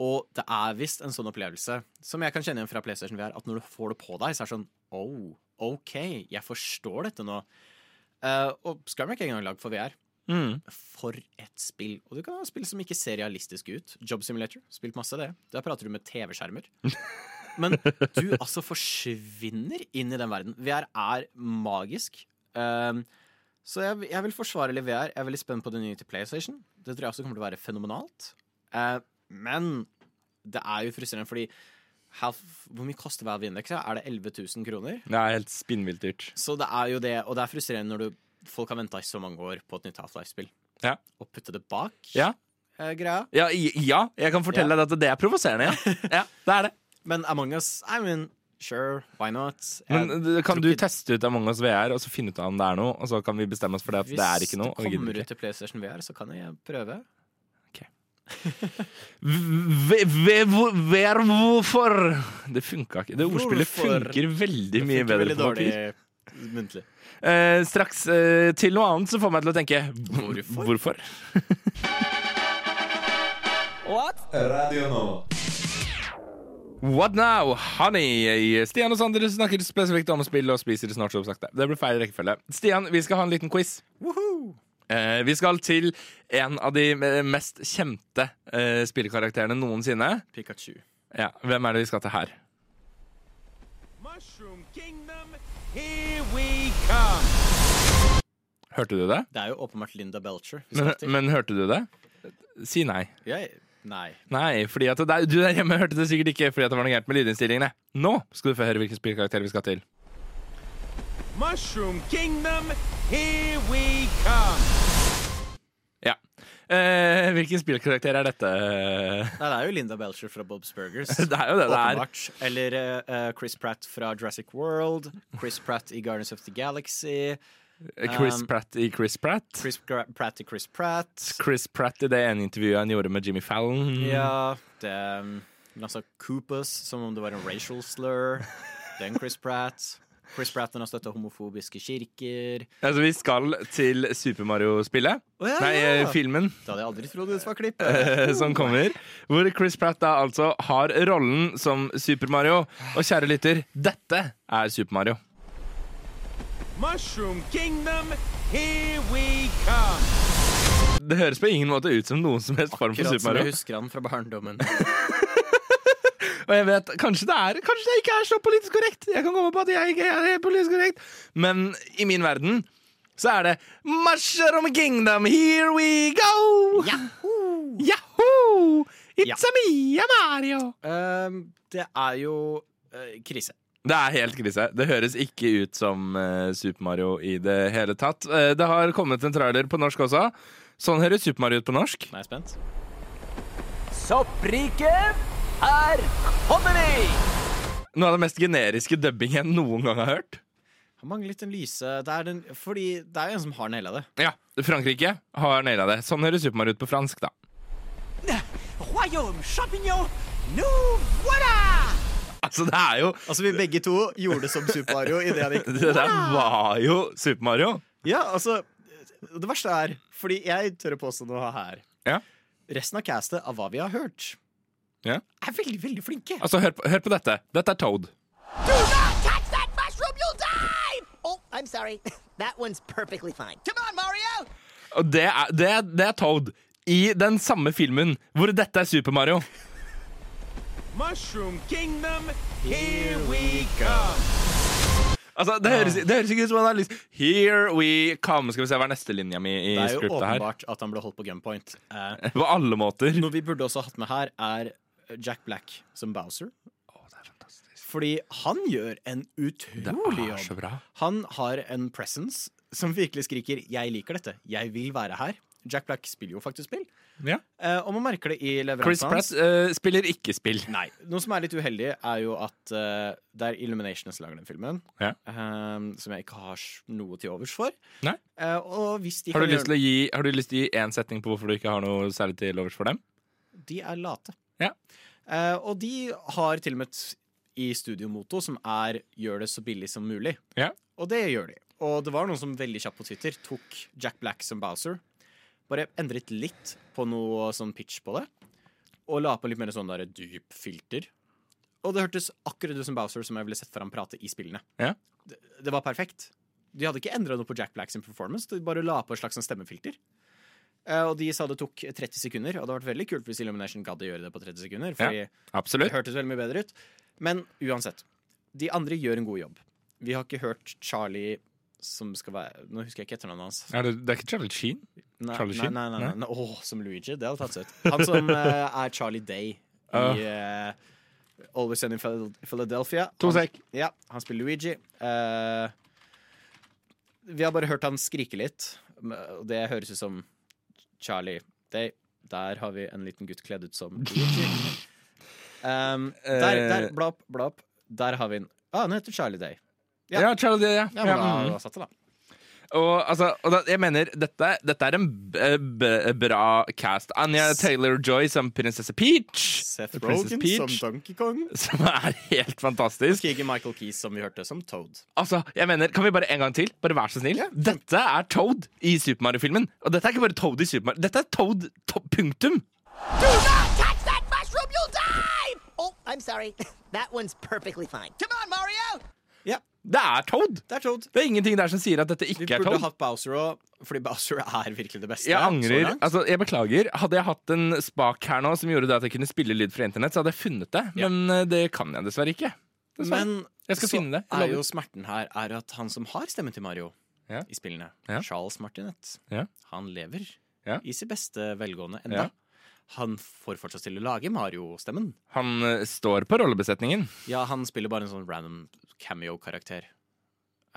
Og det er visst en sånn opplevelse som jeg kan kjenne igjen fra PlayStation VR, at når du får det på deg, så er det sånn Oh, OK, jeg forstår dette nå. Uh, og Skyrim er ikke engang lagd for VR. Mm. For et spill. Og du kan ha spill som ikke ser realistisk ut. Job Simulator. Spilt masse det. Der prater du med TV-skjermer. Men du altså forsvinner inn i den verden. VR er magisk. Um, så jeg, jeg vil forsvare litt VR. Jeg er veldig spent på det nye til PlayStation. Det tror jeg også kommer til å være fenomenalt. Eh, men det er jo frustrerende, fordi half, hvor mye koster hver vindeks? Er det 11 000 kroner? Det er helt spinnvilt dyrt. Så det er jo det, og det er frustrerende når du, folk har venta i så mange år på et nytt Half-Life-spill. Ja. Og putte det bak Ja. eh, greia. Ja, ja, jeg kan fortelle deg at det er provoserende, ja. ja. Det er det. Men Among us, I mean, sure, why not? Jeg Men eh, kan du ikke- teste ut Among us VR, og så finne ut om det er noe, og så kan vi bestemme oss for det at det er ikke noe? Hvis det kommer ut til PlayStation VR, så kan jeg prøve. Ok. Ve- ve- hvor- Vær hvorfor Det funka ikke. Det ordspillet funker veldig mye bedre veldig på papir. muntlig. Eh, straks eh, til noe annet som får meg til å tenke Hvorfor? Hvorfor? Radio Nova. What now, honey? Stian og Sander snakker spesifikt om spill og spiser snart som sagt. Det ble feil rekkefølge. Stian, vi skal ha en liten quiz. Eh, vi skal til en av de mest kjente eh, spillkarakterene noensinne. Pikachu. Ja, Hvem er det vi skal til her? Mushroom Kingdom, here we come. Hørte du det? Det er jo åpenbart Linda Belcher. Men, men hørte du det? Si nei. Jeg, nei. Nei, fordi at det, du der hjemme hørte det sikkert ikke fordi at det var noe gærent med lydinnstillingene. Nå skal du få høre hvilken spillkarakter vi skal til. Mushroom Kingdom, here we come. Ja. Eh, hvilken spillkarakter er dette? Nei, det er jo Linda Belcher fra Bob's Burgers. Det er jo det det er. Eller uh, Chris Pratt fra Jurassic World. Chris Pratt i Guardians of the Galaxy. Chris Um, Pratt i Chris Pratt. Chris Gra Pratt i Chris Pratt. Chris Pratt i det ene intervjuet han gjorde med Jimmy Fallon. Ja, det Han sa Coopers som om det var en racial slur. Den Chris Pratt. Chris Pratt har støtta homofobiske kirker. Altså, vi skal til Super Mario-spillet. Oh, ja, Nei, ja. eh, filmen Det hadde jeg aldri trodd det var klipp. eh, som kommer. Hvor Chris Pratt da altså har rollen som Super Mario. Og kjære lytter, dette er Super Mario. Mushroom Kingdom, here we come. Det høres på ingen måte ut som noen som helst form for Akkurat som jeg husker han fra barndommen. Og jeg vet, kanskje det, er, kanskje det ikke er så politisk korrekt. Jeg kan komme på at jeg ikke er politisk korrekt. Men i min verden så er det Mushroom Kingdom, here we go! Yahoo! Yahoo! It's Ja. a me, Mario! Uh, det er jo uh, krise. Det er helt krise. Det høres ikke ut som uh, Super Mario i det hele tatt. Uh, det har kommet en trailer på norsk også. Sånn høres Super Mario ut på norsk. Nå er kommer vi! Noe av det mest generiske dubbingen jeg noen gang har hørt. Han mangler litt en lyse det er den, Fordi det er jo en som har naila det. Ja, Frankrike har naila det. Sånn høres Super Mario ut på fransk, da. Royaume champignon, nous voilà! Altså, det er jo Altså, vi begge to gjorde det som Super Mario idet han gikk Det der var jo Super Mario. Ja, altså Det verste er, fordi jeg tør å påstå noe her Ja. Resten av castet av hva vi har hørt, Ja. er veldig, veldig flinke. Altså, hør på, hør på dette. Dette er Toad. Do not touch that mushroom, you'll die! Oh, I'm sorry. That one's perfectly fine. Come on, Mario! Og det er, det, er, det er Toad i den samme filmen hvor dette er Super Mario. Mushroom Kingdom, here we come. Altså, det høres, det høres ikke ut som han har lyst Here we come. Skal vi se hva er neste linja mi i Det er jo åpenbart her. at han ble holdt på gunpoint. Eh, På alle måter. noe vi burde også hatt med her, er Jack Black som Bowser. Fordi han gjør en utrolig Det er så jobb. bra. Han har en presence som virkelig skriker 'jeg liker dette', 'jeg vil være her'. Jack Black spiller jo faktisk spill, Ja. eh, og man merker det i Chris leveransen Pratt hans. eh, spiller ikke spill. Nei. Noe som er litt uheldig, er jo at eh, det er Illumination som lager den filmen. Ja. eh, som jeg ikke har s- noe til overs for. Nei. Eh, og hvis de Har du, kan lyst til å gi, har du lyst til å gi én setning på hvorfor du ikke har noe særlig til overs for dem? De er late. Ja. Eh, og de har til og med et i studiomoto som er 'gjør det så billig som mulig'. Ja. Og det gjør de. Og det var noen som veldig kjapt på Twitter tok Jack Black som Bowser. Bare endret litt på noe sånn pitch på det. Og la på litt mer sånn der dyp filter. Og det hørtes akkurat ut som Bowser som jeg ville sett for ham prate i spillene. Ja. Det, det var perfekt. De hadde ikke endra noe på Jack Blacks performance, de bare la på et slags sånn stemmefilter. Eh, og de sa det tok 30 sekunder, og det hadde vært veldig kult hvis Illumination gadd å gjøre det på 30 sekunder. Fordi Absolutt. det hørtes veldig mye bedre ut. Men uansett. De andre gjør en god jobb. Vi har ikke hørt Charlie som skal være Nå husker jeg ikke etternavnet hans. Er det, det er ikke Charlie Sheen? Nei, Charlie Sheen? nei, nei, nei, Nei? Åh, som Luigi. Det hadde tatt seg ut. Han som uh, er Charlie Day i eh, Always Sunny in Philadelphia. To sek. Ja, han spiller Luigi. Uh, vi har bare hørt han skrike litt, og det høres ut som Charlie Day. Der har vi en liten gutt kledd ut som Luigi. Um, der, der, bla opp, bla opp. Der har vi en Ah, han heter Charlie Day. Ja, Ja. Charlie Day, ja. Ja, men da, da satt det, da. Og, altså, og da, jeg mener, dette, dette er en b b bra cast. Anja Taylor-Joy som prinsesse Peach. Seth Rogan som Donkey Kong. Som er helt fantastisk. Keegan Michael Keys som vi hørte som Toad. Altså, jeg mener, Kan vi bare en gang til? Bare Vær så snill. Dette er Toad i Super Mario-filmen. Og dette er ikke bare Toad i Super Mario. Dette er Toad to punktum. Do not touch that mushroom, you'll die! Oh, I'm sorry. That one's perfectly fine. Come on, Mario! Ja, Det er Toad. det er Toad. Det er ingenting der som sier at dette Vi ikke er burde Toad. hatt Bowser òg, fordi Bowser er virkelig det beste. Jeg angrer. Altså, jeg beklager. Hadde jeg hatt en spak her nå som gjorde det at jeg kunne spille lyd fra internett, så hadde jeg funnet det. Ja. Men eh, det kan jeg dessverre ikke. Dessverre. Men Jeg skal så finne det. Er jo smerten her er at han som har stemmen til Mario Ja. i spillene, Ja. Charles Martinet, Ja. han lever i sitt beste velgående enda. Han får fortsatt til å lage Mario-stemmen. Han uh, står på rollebesetningen. Ja, han spiller bare en sånn random cameo-karakter.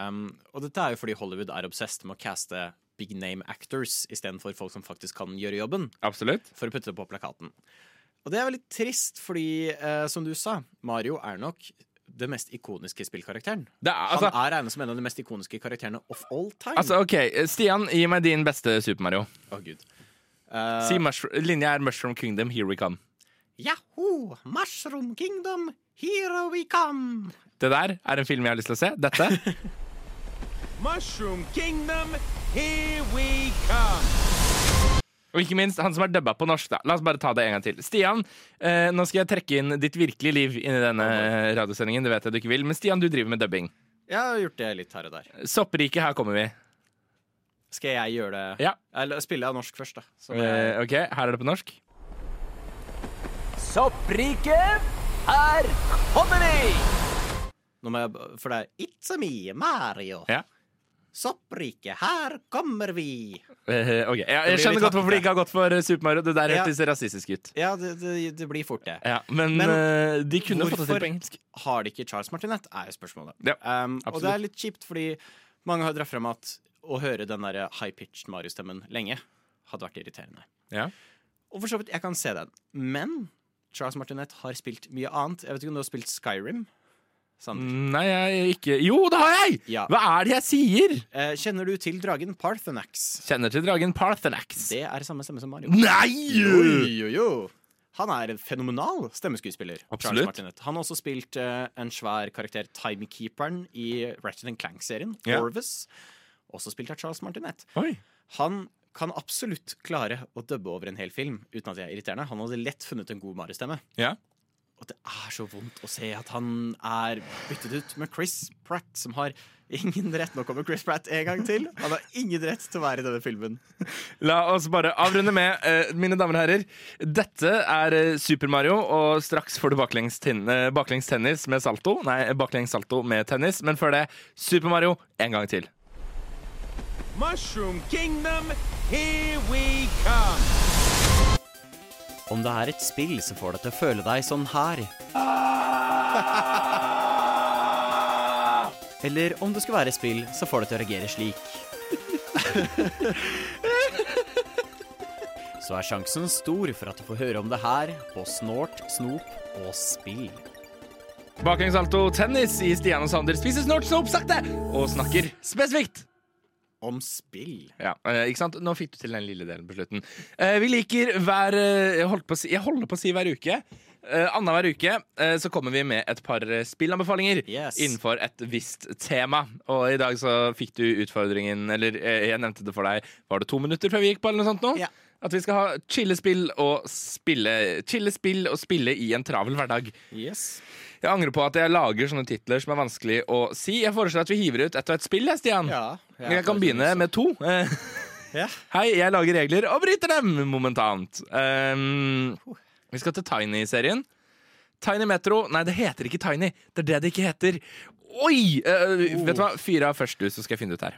Um, og dette er jo fordi Hollywood er obsessed med å caste big name actors istedenfor folk som faktisk kan gjøre jobben, Absolutt. for å putte det på plakaten. Og det er veldig trist, fordi eh, som du sa, Mario er nok det mest ikoniske spillkarakteren. Det er, altså, Han er regnet som en av de mest ikoniske karakterene of all time. altså, OK, Stian, gi meg din beste Super Mario. Å, Gud. Uh, Si linja er Mushroom Kingdom, here we come. Yahoo! Mushroom Kingdom, here we come! Det der er en film jeg har lyst til å se. Dette. Mushroom Kingdom, here we come. Og ikke minst han som er dubba på norsk. da La oss bare ta det en gang til. Stian, eh, nå skal jeg trekke inn ditt virkelige liv inn i denne radiosendingen. Det vet jeg du ikke vil. Men Stian, du driver med dubbing. Jeg har gjort det litt her og der. Soppriket, her kommer vi. Skal jeg gjøre det? Ja. Eller spille av norsk først, da. Jeg- Eh, OK, her er det på norsk. Soppriket, her kommer vi! Jeg, for det er It's a me, Mario. Ja. Sopprike, her kommer vi. Eh, ok, jeg, Jeg skjønner godt hvorfor de ikke har gått for eh, Super Mario. Det der Ja. hørtes rasistisk ut. Ja, det, det, det blir fort det. Ja, men, Men uh, de kunne fått det til på engelsk. Har de ikke Charles Martinet, er spørsmålet. Ja, um, og det er litt kjipt, fordi mange har dratt frem at å høre den der high-pitched Mario-stemmen lenge hadde vært irriterende. Ja. Og for så vidt, jeg kan se den. Men Charles Martinet har spilt mye annet. Jeg vet ikke om du har spilt Skyrim? Sander? Nei, jeg ikke Jo, det har jeg! Ja. Hva er det jeg sier? Eh, kjenner du til dragen Parthenax? Kjenner til dragen Parthenax. Det er samme stemme som Mario. Nei! Jo, jo, jo. Han er en fenomenal stemmeskuespiller. Charles Absolutt. Martinet. Han har også spilt eh, en svær karakter, Timekeeperen, i Ratchet Clank-serien. Ja. Orvis. Også spilt av Charles Martinet. Oi. Han kan absolutt klare å dubbe over en hel film uten at det er irriterende. Han hadde lett funnet en god Mario-stemme. Ja. Og det er så vondt å se at han er byttet ut med Chris Pratt, som har ingen rett Nå kommer Chris Pratt en gang til. Han har ingen rett til å være i denne filmen. La oss bare avrunde med, eh, mine damer og herrer Dette er eh, Super Mario, og straks får du baklengs, eh, baklengs tennis med salto. Nei, baklengs salto med tennis, men før det Super Mario en gang til. Mushroom Kingdom, here we come. Om det er et spill som får deg til å føle deg sånn her Eller om det skal være et spill som får deg til å reagere slik Så er sjansen stor for at du får høre om det her på Snort, Snop og Spill. Baklengs tennis i Stian og Sander spiser snort snop sakte og snakker spesifikt. Om spill. Ja, eh, ikke sant? Nå fikk du til den lille delen på slutten. Eh, vi liker hver eh, Jeg holdt på å si, jeg holder på å si hver uke. Annenhver uke så kommer vi med et par spillanbefalinger Yes. innenfor et visst tema. Og i dag så fikk du utfordringen Eller jeg nevnte det for deg Var det to minutter før vi gikk på, eller noe sånt nå? Ja. At vi skal ha chillespill og spille Chillespill og spille i en travel hverdag. Yes. Jeg angrer på at jeg lager sånne titler som er vanskelig å si. Jeg foreslår at vi hiver ut ett og ett spill, Stian. Ja. Jeg kan begynne med to. Ja. Hei, jeg lager regler og bryter dem momentant. Um, vi skal til Tiny-serien. Tiny Metro Nei, det heter ikke Tiny. Det er det det ikke heter. Oi! eh, Vet du hva? Fyr av først, du, så skal jeg finne det ut her.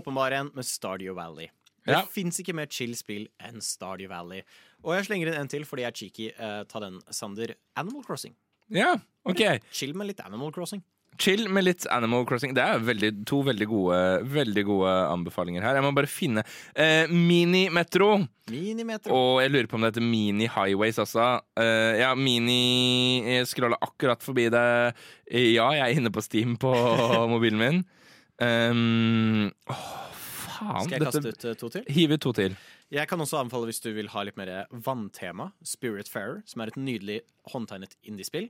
Åpenbar en med Stardew Valley. Det Ja. fins ikke mer chill spill enn Stardew Valley. Og jeg slenger inn en til fordi jeg er cheeky. Uh, ta den, Sander. Animal Crossing. Ja, OK. Chill med litt Animal Crossing. Chill med litt Animal Crossing. Det er veldig, to veldig gode, veldig gode anbefalinger her. Jeg må bare finne eh, Mini-metro. Minimeter. Og jeg lurer på om det heter Mini Highways også. Eh, ja, Mini Jeg scroller akkurat forbi det. Ja, jeg er inne på Steam på mobilen min. Um, oh, faen. Skal jeg kaste ut eh, to til? Hive ut to til. Jeg kan også anbefale hvis du vil ha litt mer vanntema, Spiritfarer, som er et nydelig håndtegnet indiespill.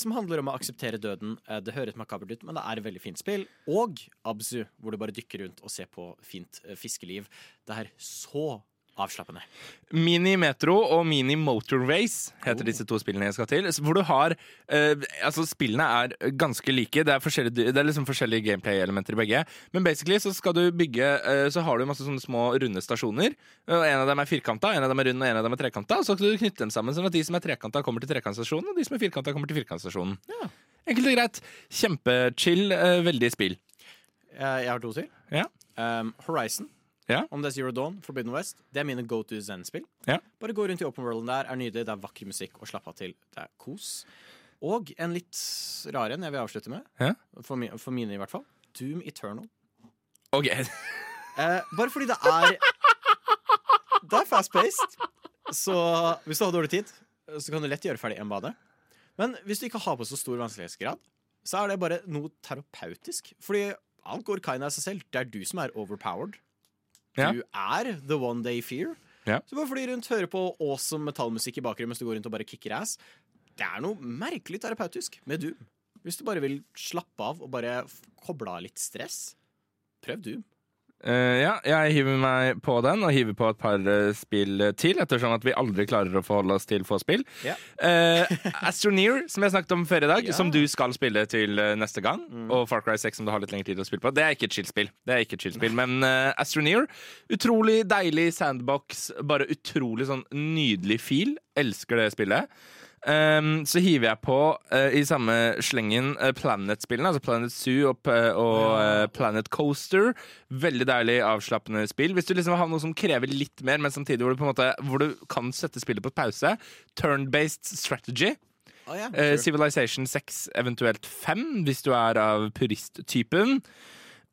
Som handler om å akseptere døden. Eh, det høres makabert ut, men det er et veldig fint spill. Og Abzu, hvor du bare dykker rundt og ser på fint eh, fiskeliv. Det er så avslappende. Mini Metro og Mini Motor Race heter disse to spillene jeg skal til. Hvor du har eh, Altså, spillene er ganske like. Det er, forskjellige- det er liksom forskjellige gameplay-elementer i begge. Men basically så skal du bygge eh, Så har du masse sånne små runde stasjoner. Og En av dem er firkanta, en av dem er rund og en av dem er trekanta. Og så skal du knytte dem sammen sånn at de som er trekanta, kommer til trekantstasjonen, og de som er firkanta, kommer til firkantstasjonen. Enkelt og greit. Kjempechill. eh, veldig spill. Eh, jeg har to til. Ja. Um, Horizon. Ja. Om det er Zero Dawn, Forbidden West. Det er mine go to Zen-spill. Ja. Bare gå rundt i open worlden der, er nydelig. Det er vakker musikk å slappe av til. Det er kos. Og en litt rar en jeg vil avslutte med. Ja. For, mi, for mine, i hvert fall. Doom Eternal. OK. Eh, bare fordi det er Det er fast-paced. Så hvis du har dårlig tid, så kan du lett gjøre ferdig en bane. Men hvis du ikke har på så stor vanskelighetsgrad, så er det bare noe terapeutisk. Fordi alt går kinda av seg selv. Det er du som er overpowered. Ja. Du er the one day fear. Ja. Så bare fly rundt, høre på awesome metallmusikk i bakgrunnen mens du går rundt og bare kicker ass. Det er noe merkelig terapeutisk med Doom. Hvis du bare vil slappe av og bare koble av litt stress, prøv Doom. Eh, ja, jeg hiver meg på den, og hiver på et par uh, spill til, ettersom at vi aldri klarer å forholde oss til få spill. Yeah. Uh, Astroneer, som jeg snakket om før i dag, yeah. som du skal spille til eh, neste gang. Og Far Cry 6, som du har litt lengre tid å spille på. Det er ikke et chill-spill. Det er ikke et chill-spill, Men uh, Astroneer, utrolig deilig sandbox, bare utrolig sånn nydelig feel. Elsker det spillet. Um, så hiver jeg på uh, i samme slengen uh, Planet-spillene, altså Planet Zoo og, og uh, Planet Coaster. Veldig deilig, avslappende spill. Hvis du liksom har noe som krever litt mer, men samtidig hvor du, på en måte, hvor du kan sette spillet på pause. Turn-based strategy. Oh, yeah, sure. Civilization 6, eventuelt 5, hvis du er av purist-typen.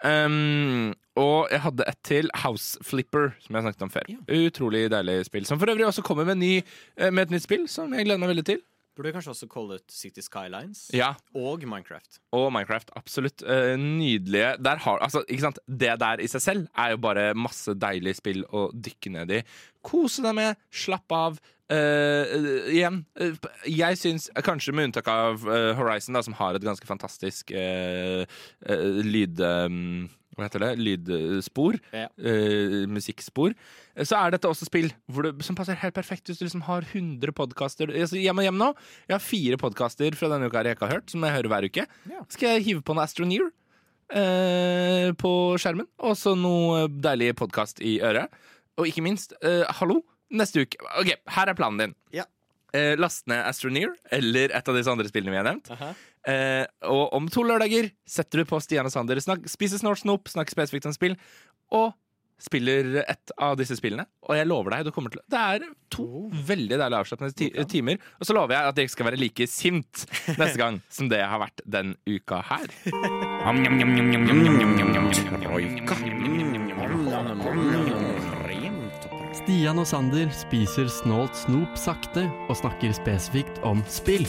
Um, og jeg hadde et til, House Flipper, som jeg snakket om før. Utrolig deilig spill. Som for øvrig også kommer med, ny, eh, med et nytt spill, som jeg gleder meg veldig til. Burde kanskje også kalle ut City Skylines Ja, og Minecraft. og Minecraft. Absolutt. Eh, nydelige. Der har, altså? Det der i seg selv er jo bare masse deilige spill å dykke ned i. Kose deg med, slapp av. Eh, igjen, jeg syns, kanskje med unntak av Horizon, da, som har et ganske fantastisk uh, lyd... eh, hva heter det? Lydspor. Ja. eh, musikkspor. Eh, Så er dette også spill det, som passer helt perfekt hvis du liksom har 100 podkaster. Hjem og hjem nå. Jeg har fire podkaster fra denne uka jeg ikke har hørt, som jeg hører hver uke. Ja. Skal jeg hive på noe Astroneer eh, på skjermen. Og så noe deilig podkast i øret. Og ikke minst, eh, hallo, neste uke OK, her er planen din. Ja. Eh, last ned Astroneer eller et av disse andre spillene vi har nevnt. Aha. Eh, og om to lørdager setter du på Stian og Sander, snak, spiser snort snop, snakker spesifikt om spill, og spiller et av disse spillene. Og jeg lover deg, du kommer til Det er to veldig deilig avslappende ti timer. Og så lover jeg at jeg ikke skal være like sint neste gang som det jeg har vært den uka her. Stian og Sander spiser snålt snop sakte og snakker spesifikt om spill.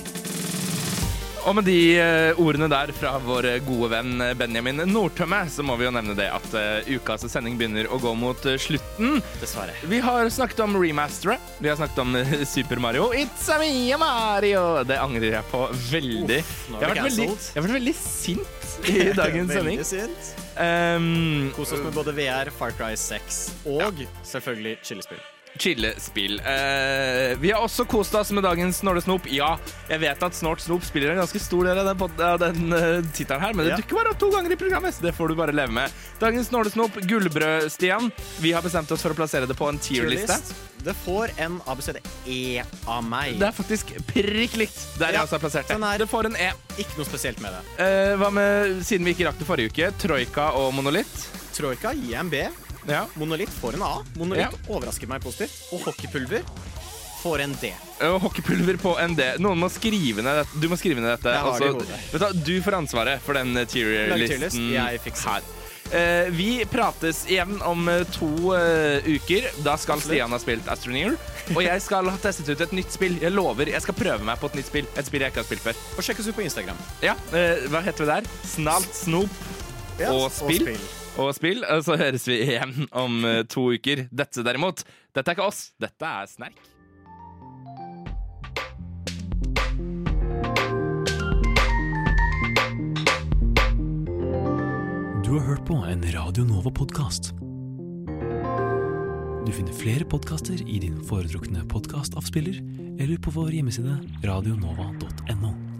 Og med de eh, ordene der fra vår gode venn eh, Benjamin Nordtømme, så må vi jo nevne det at eh, ukas sending begynner å gå mot eh, slutten. Dessverre. Vi har snakket om remasteret. Vi har snakket om eh, Super Mario. It's a me, Mario! Det angrer jeg på veldig. er jeg, har vært veldig jeg har vært veldig sint i dagens sending. Sint. Um, Kos oss med både VR, Far Cry 6 og selvfølgelig chillespill. Chillespill. Uh, vi har også kost oss med dagens Snorresnop. Ja, jeg vet at Snort Snop spiller en ganske stor del av den, av den uh, tittelen her, men det Ja. dukker bare opp to ganger i programmet, så det får du bare leve med. Dagens Snorresnop, gullbrød, Stian. Vi har bestemt oss for å plassere det på en tier-liste. Det får en ABCD-E av meg. Det er faktisk prikk likt der Ja, jeg også har plassert det. er- Det får en E. Ikke noe spesielt med det. Uh, hva med, siden vi ikke rakk det forrige uke, Troika og Monolitt? Troika gir en B. Ja. Monolitt får en A. Monolitt overrasker meg positivt. Og hockeypulver får en D. Og hockeypulver på en D. Noen må skrive ned dette. Du må skrive ned dette. Hodet. du, du får ansvaret for den tier-listen fikser. her. Eh, vi prates igjen om eh, to eh, uker. Da skal Stian ha spilt Astroneer. Og jeg skal ha testet ut et nytt spill. Jeg lover, jeg skal prøve meg på et nytt spill. Et spill jeg ikke har spilt før. Og sjekk oss ut på Instagram. Ja, eh, Hva heter vi der? Snalt Snop og spill. og spill. Og spill. så høres vi igjen om eh, to uker. Dette derimot, dette er ikke oss. Dette er Snerk. Du har hørt på en Radio Nova-podkast. Du finner flere podkaster i din foretrukne podkastavspiller eller på vår hjemmeside radionova.no.